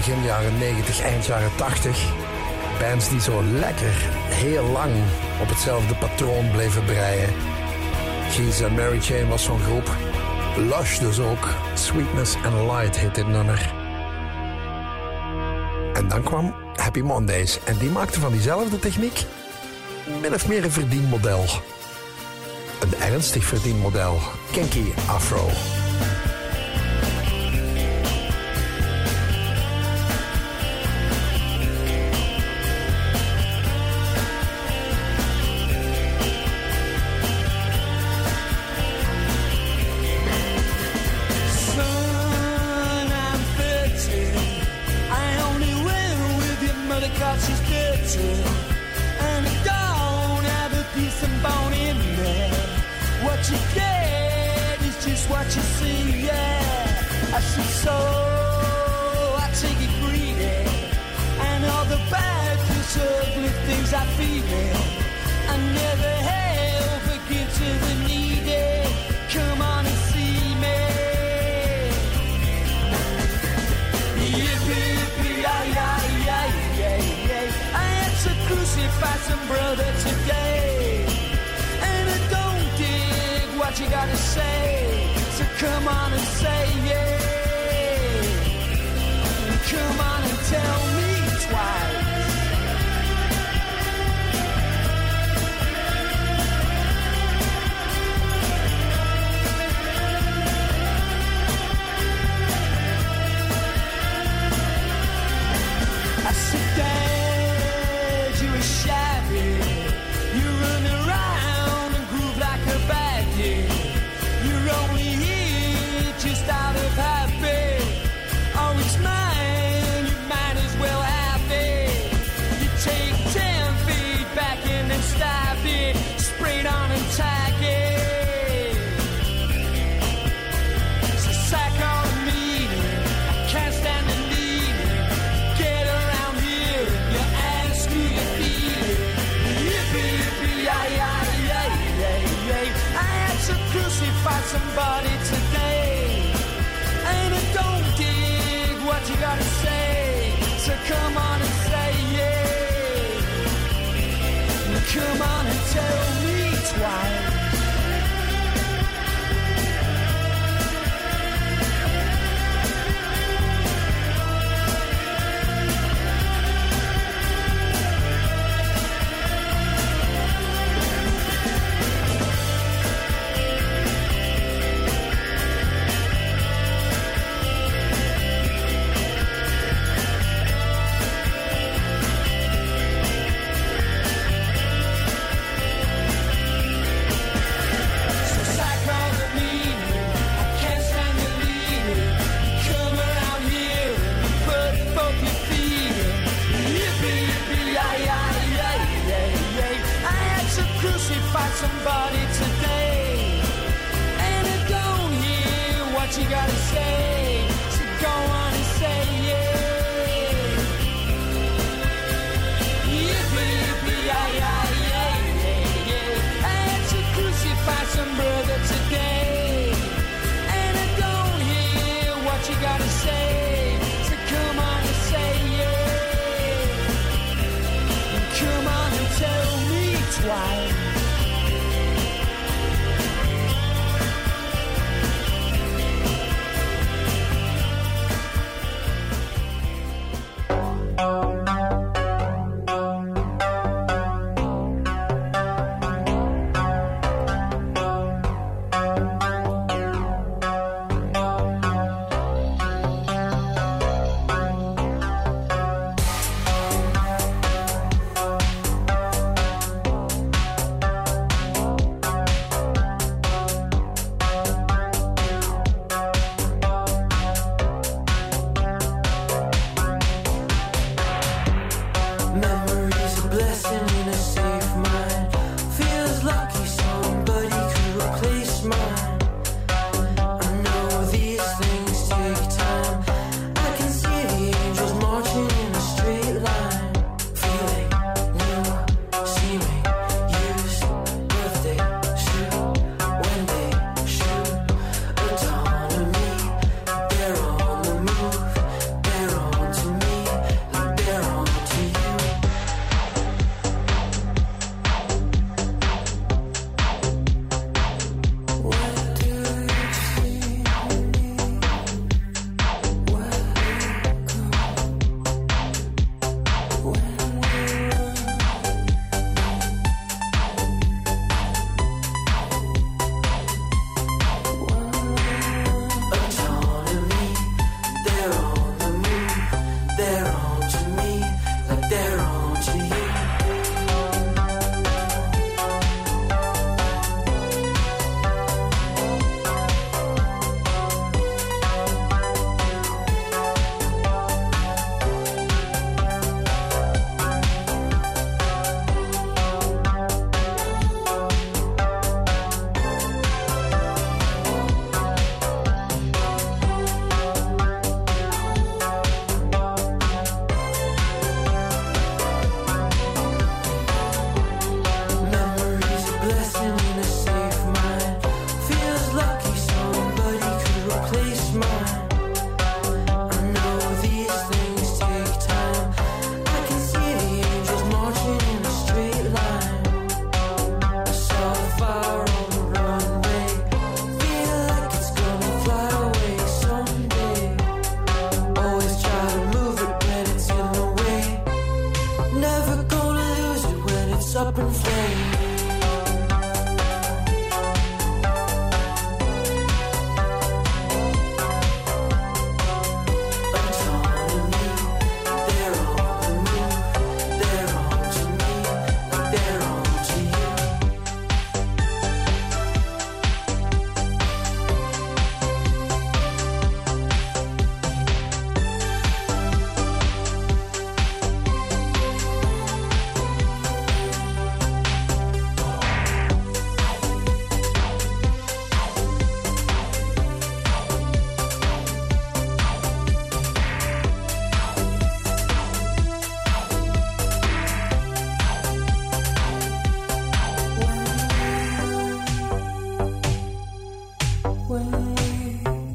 begin jaren 90, eind jaren 80. Bands die zo lekker heel lang op hetzelfde patroon bleven breien. Cheese en Mary Jane was zo'n groep. Lush dus ook. Sweetness and Light heette dit nummer. En dan kwam Happy Mondays. En die maakte van diezelfde techniek min of meer een verdienmodel. Een ernstig verdienmodel. Kinky Afro.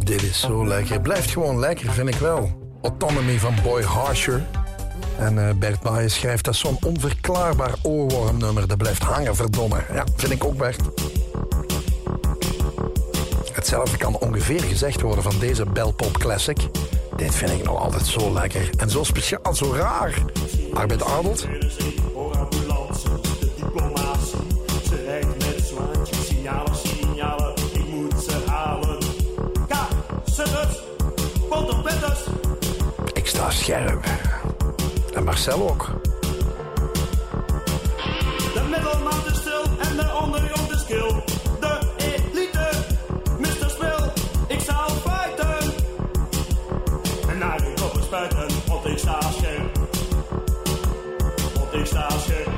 Dit is zo lekker. Blijft gewoon lekker, vind ik wel. Autonomy van Boy Harsher. En eh, Bert Baaien schrijft dat zo'n onverklaarbaar oorwormnummer. Dat blijft hangen, verdomme. Ja, vind ik ook, Bert. Hetzelfde kan ongeveer gezegd worden van deze Belpop Classic. Dit vind ik nog altijd zo lekker. En zo speciaal, zo raar. Arbeid Arnold. Sta scherp. En Marcel ook. De middelmaat is stil en de ondergrond is kil. De elite, Mr. Spil, ik zal fighten. En naar die koppen spuiten, want ik sta scherp. Want ik sta scherp.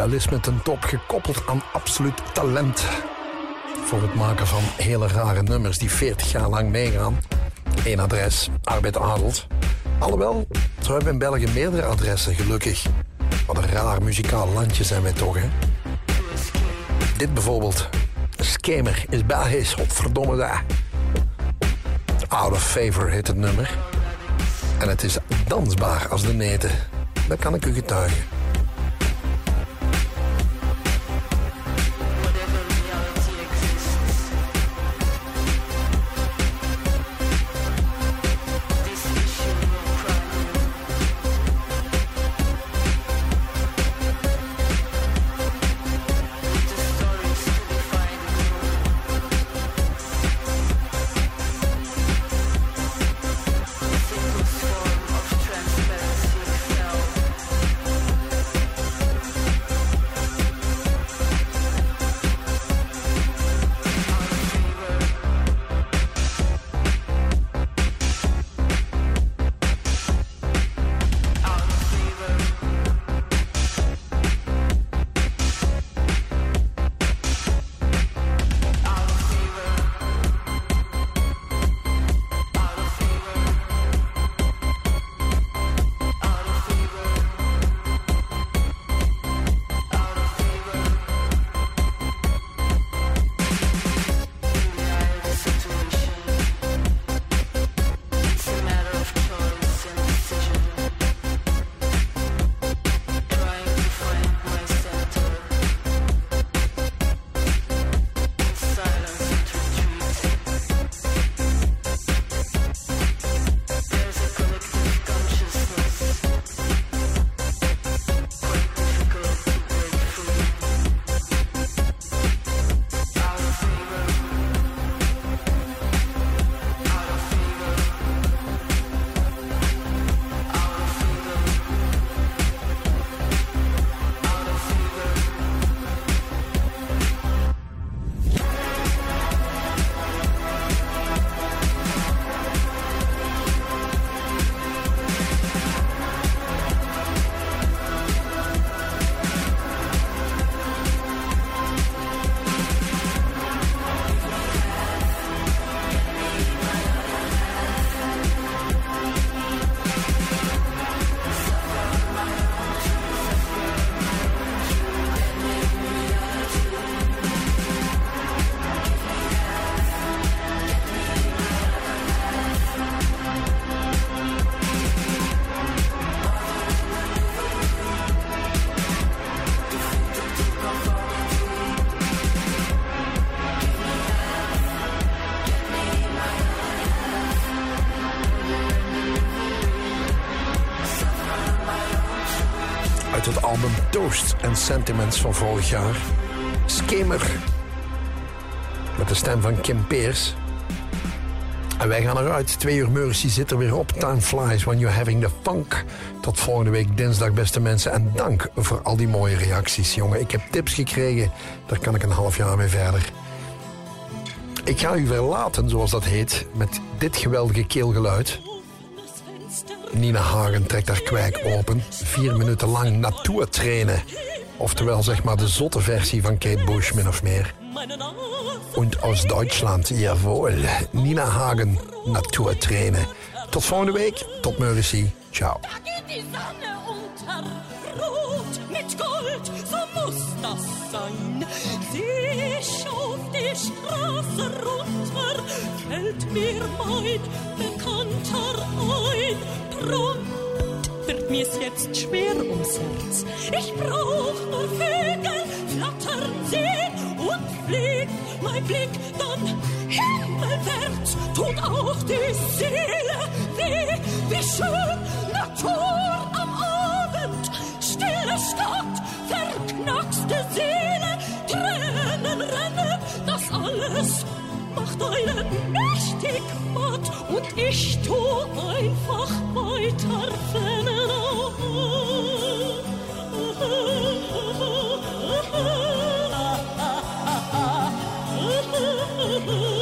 Surrealisme ten top, gekoppeld aan absoluut talent. Voor het maken van hele rare nummers die 40 jaar lang meegaan. Eén adres, Arbeid Adelt. Alhoewel, zo hebben we in België meerdere adressen, gelukkig. Wat een raar muzikaal landje zijn wij toch, hè? Dit bijvoorbeeld. Skamer is Belgisch, godverdomme daar. Out of Favor heet het nummer. En het is dansbaar als de neten. Dat kan ik u getuigen. Sentiments van vorig jaar. Skimmer. Met de stem van Kim Peers. En wij gaan eruit. Twee uur Mercy zit er weer op. Time flies when you're having the funk. Tot volgende week dinsdag, beste mensen. En dank voor al die mooie reacties, jongen. Ik heb tips gekregen. Daar kan ik een half jaar mee verder. Ik ga u verlaten, zoals dat heet, met dit geweldige keelgeluid. Nina Hagen trekt haar kwijk open. Vier minuten lang naartoe trainen. Oftewel, zeg maar, de zotte versie van Kate Bush, min of meer. Und aus Deutschland, jawohl. Nina Hagen, Natur trainen. Tot volgende week. Tot Mercy. Ciao. mit Gold, so muss das sein. Sie schaut die Straße runter, fällt mir mein Bekannter ein. Wird mir's jetzt schwer ums Herz. Ich brauch nur Vögel flattern sehen und fliegt mein Blick dann himmelwärts, tut auch die Seele weh, wie schön Natur am Abend, stille Stadt, verknackste Seele, Tränen rennen, das alles deinen Mächtigkeit und ich tu einfach weiter, wenn er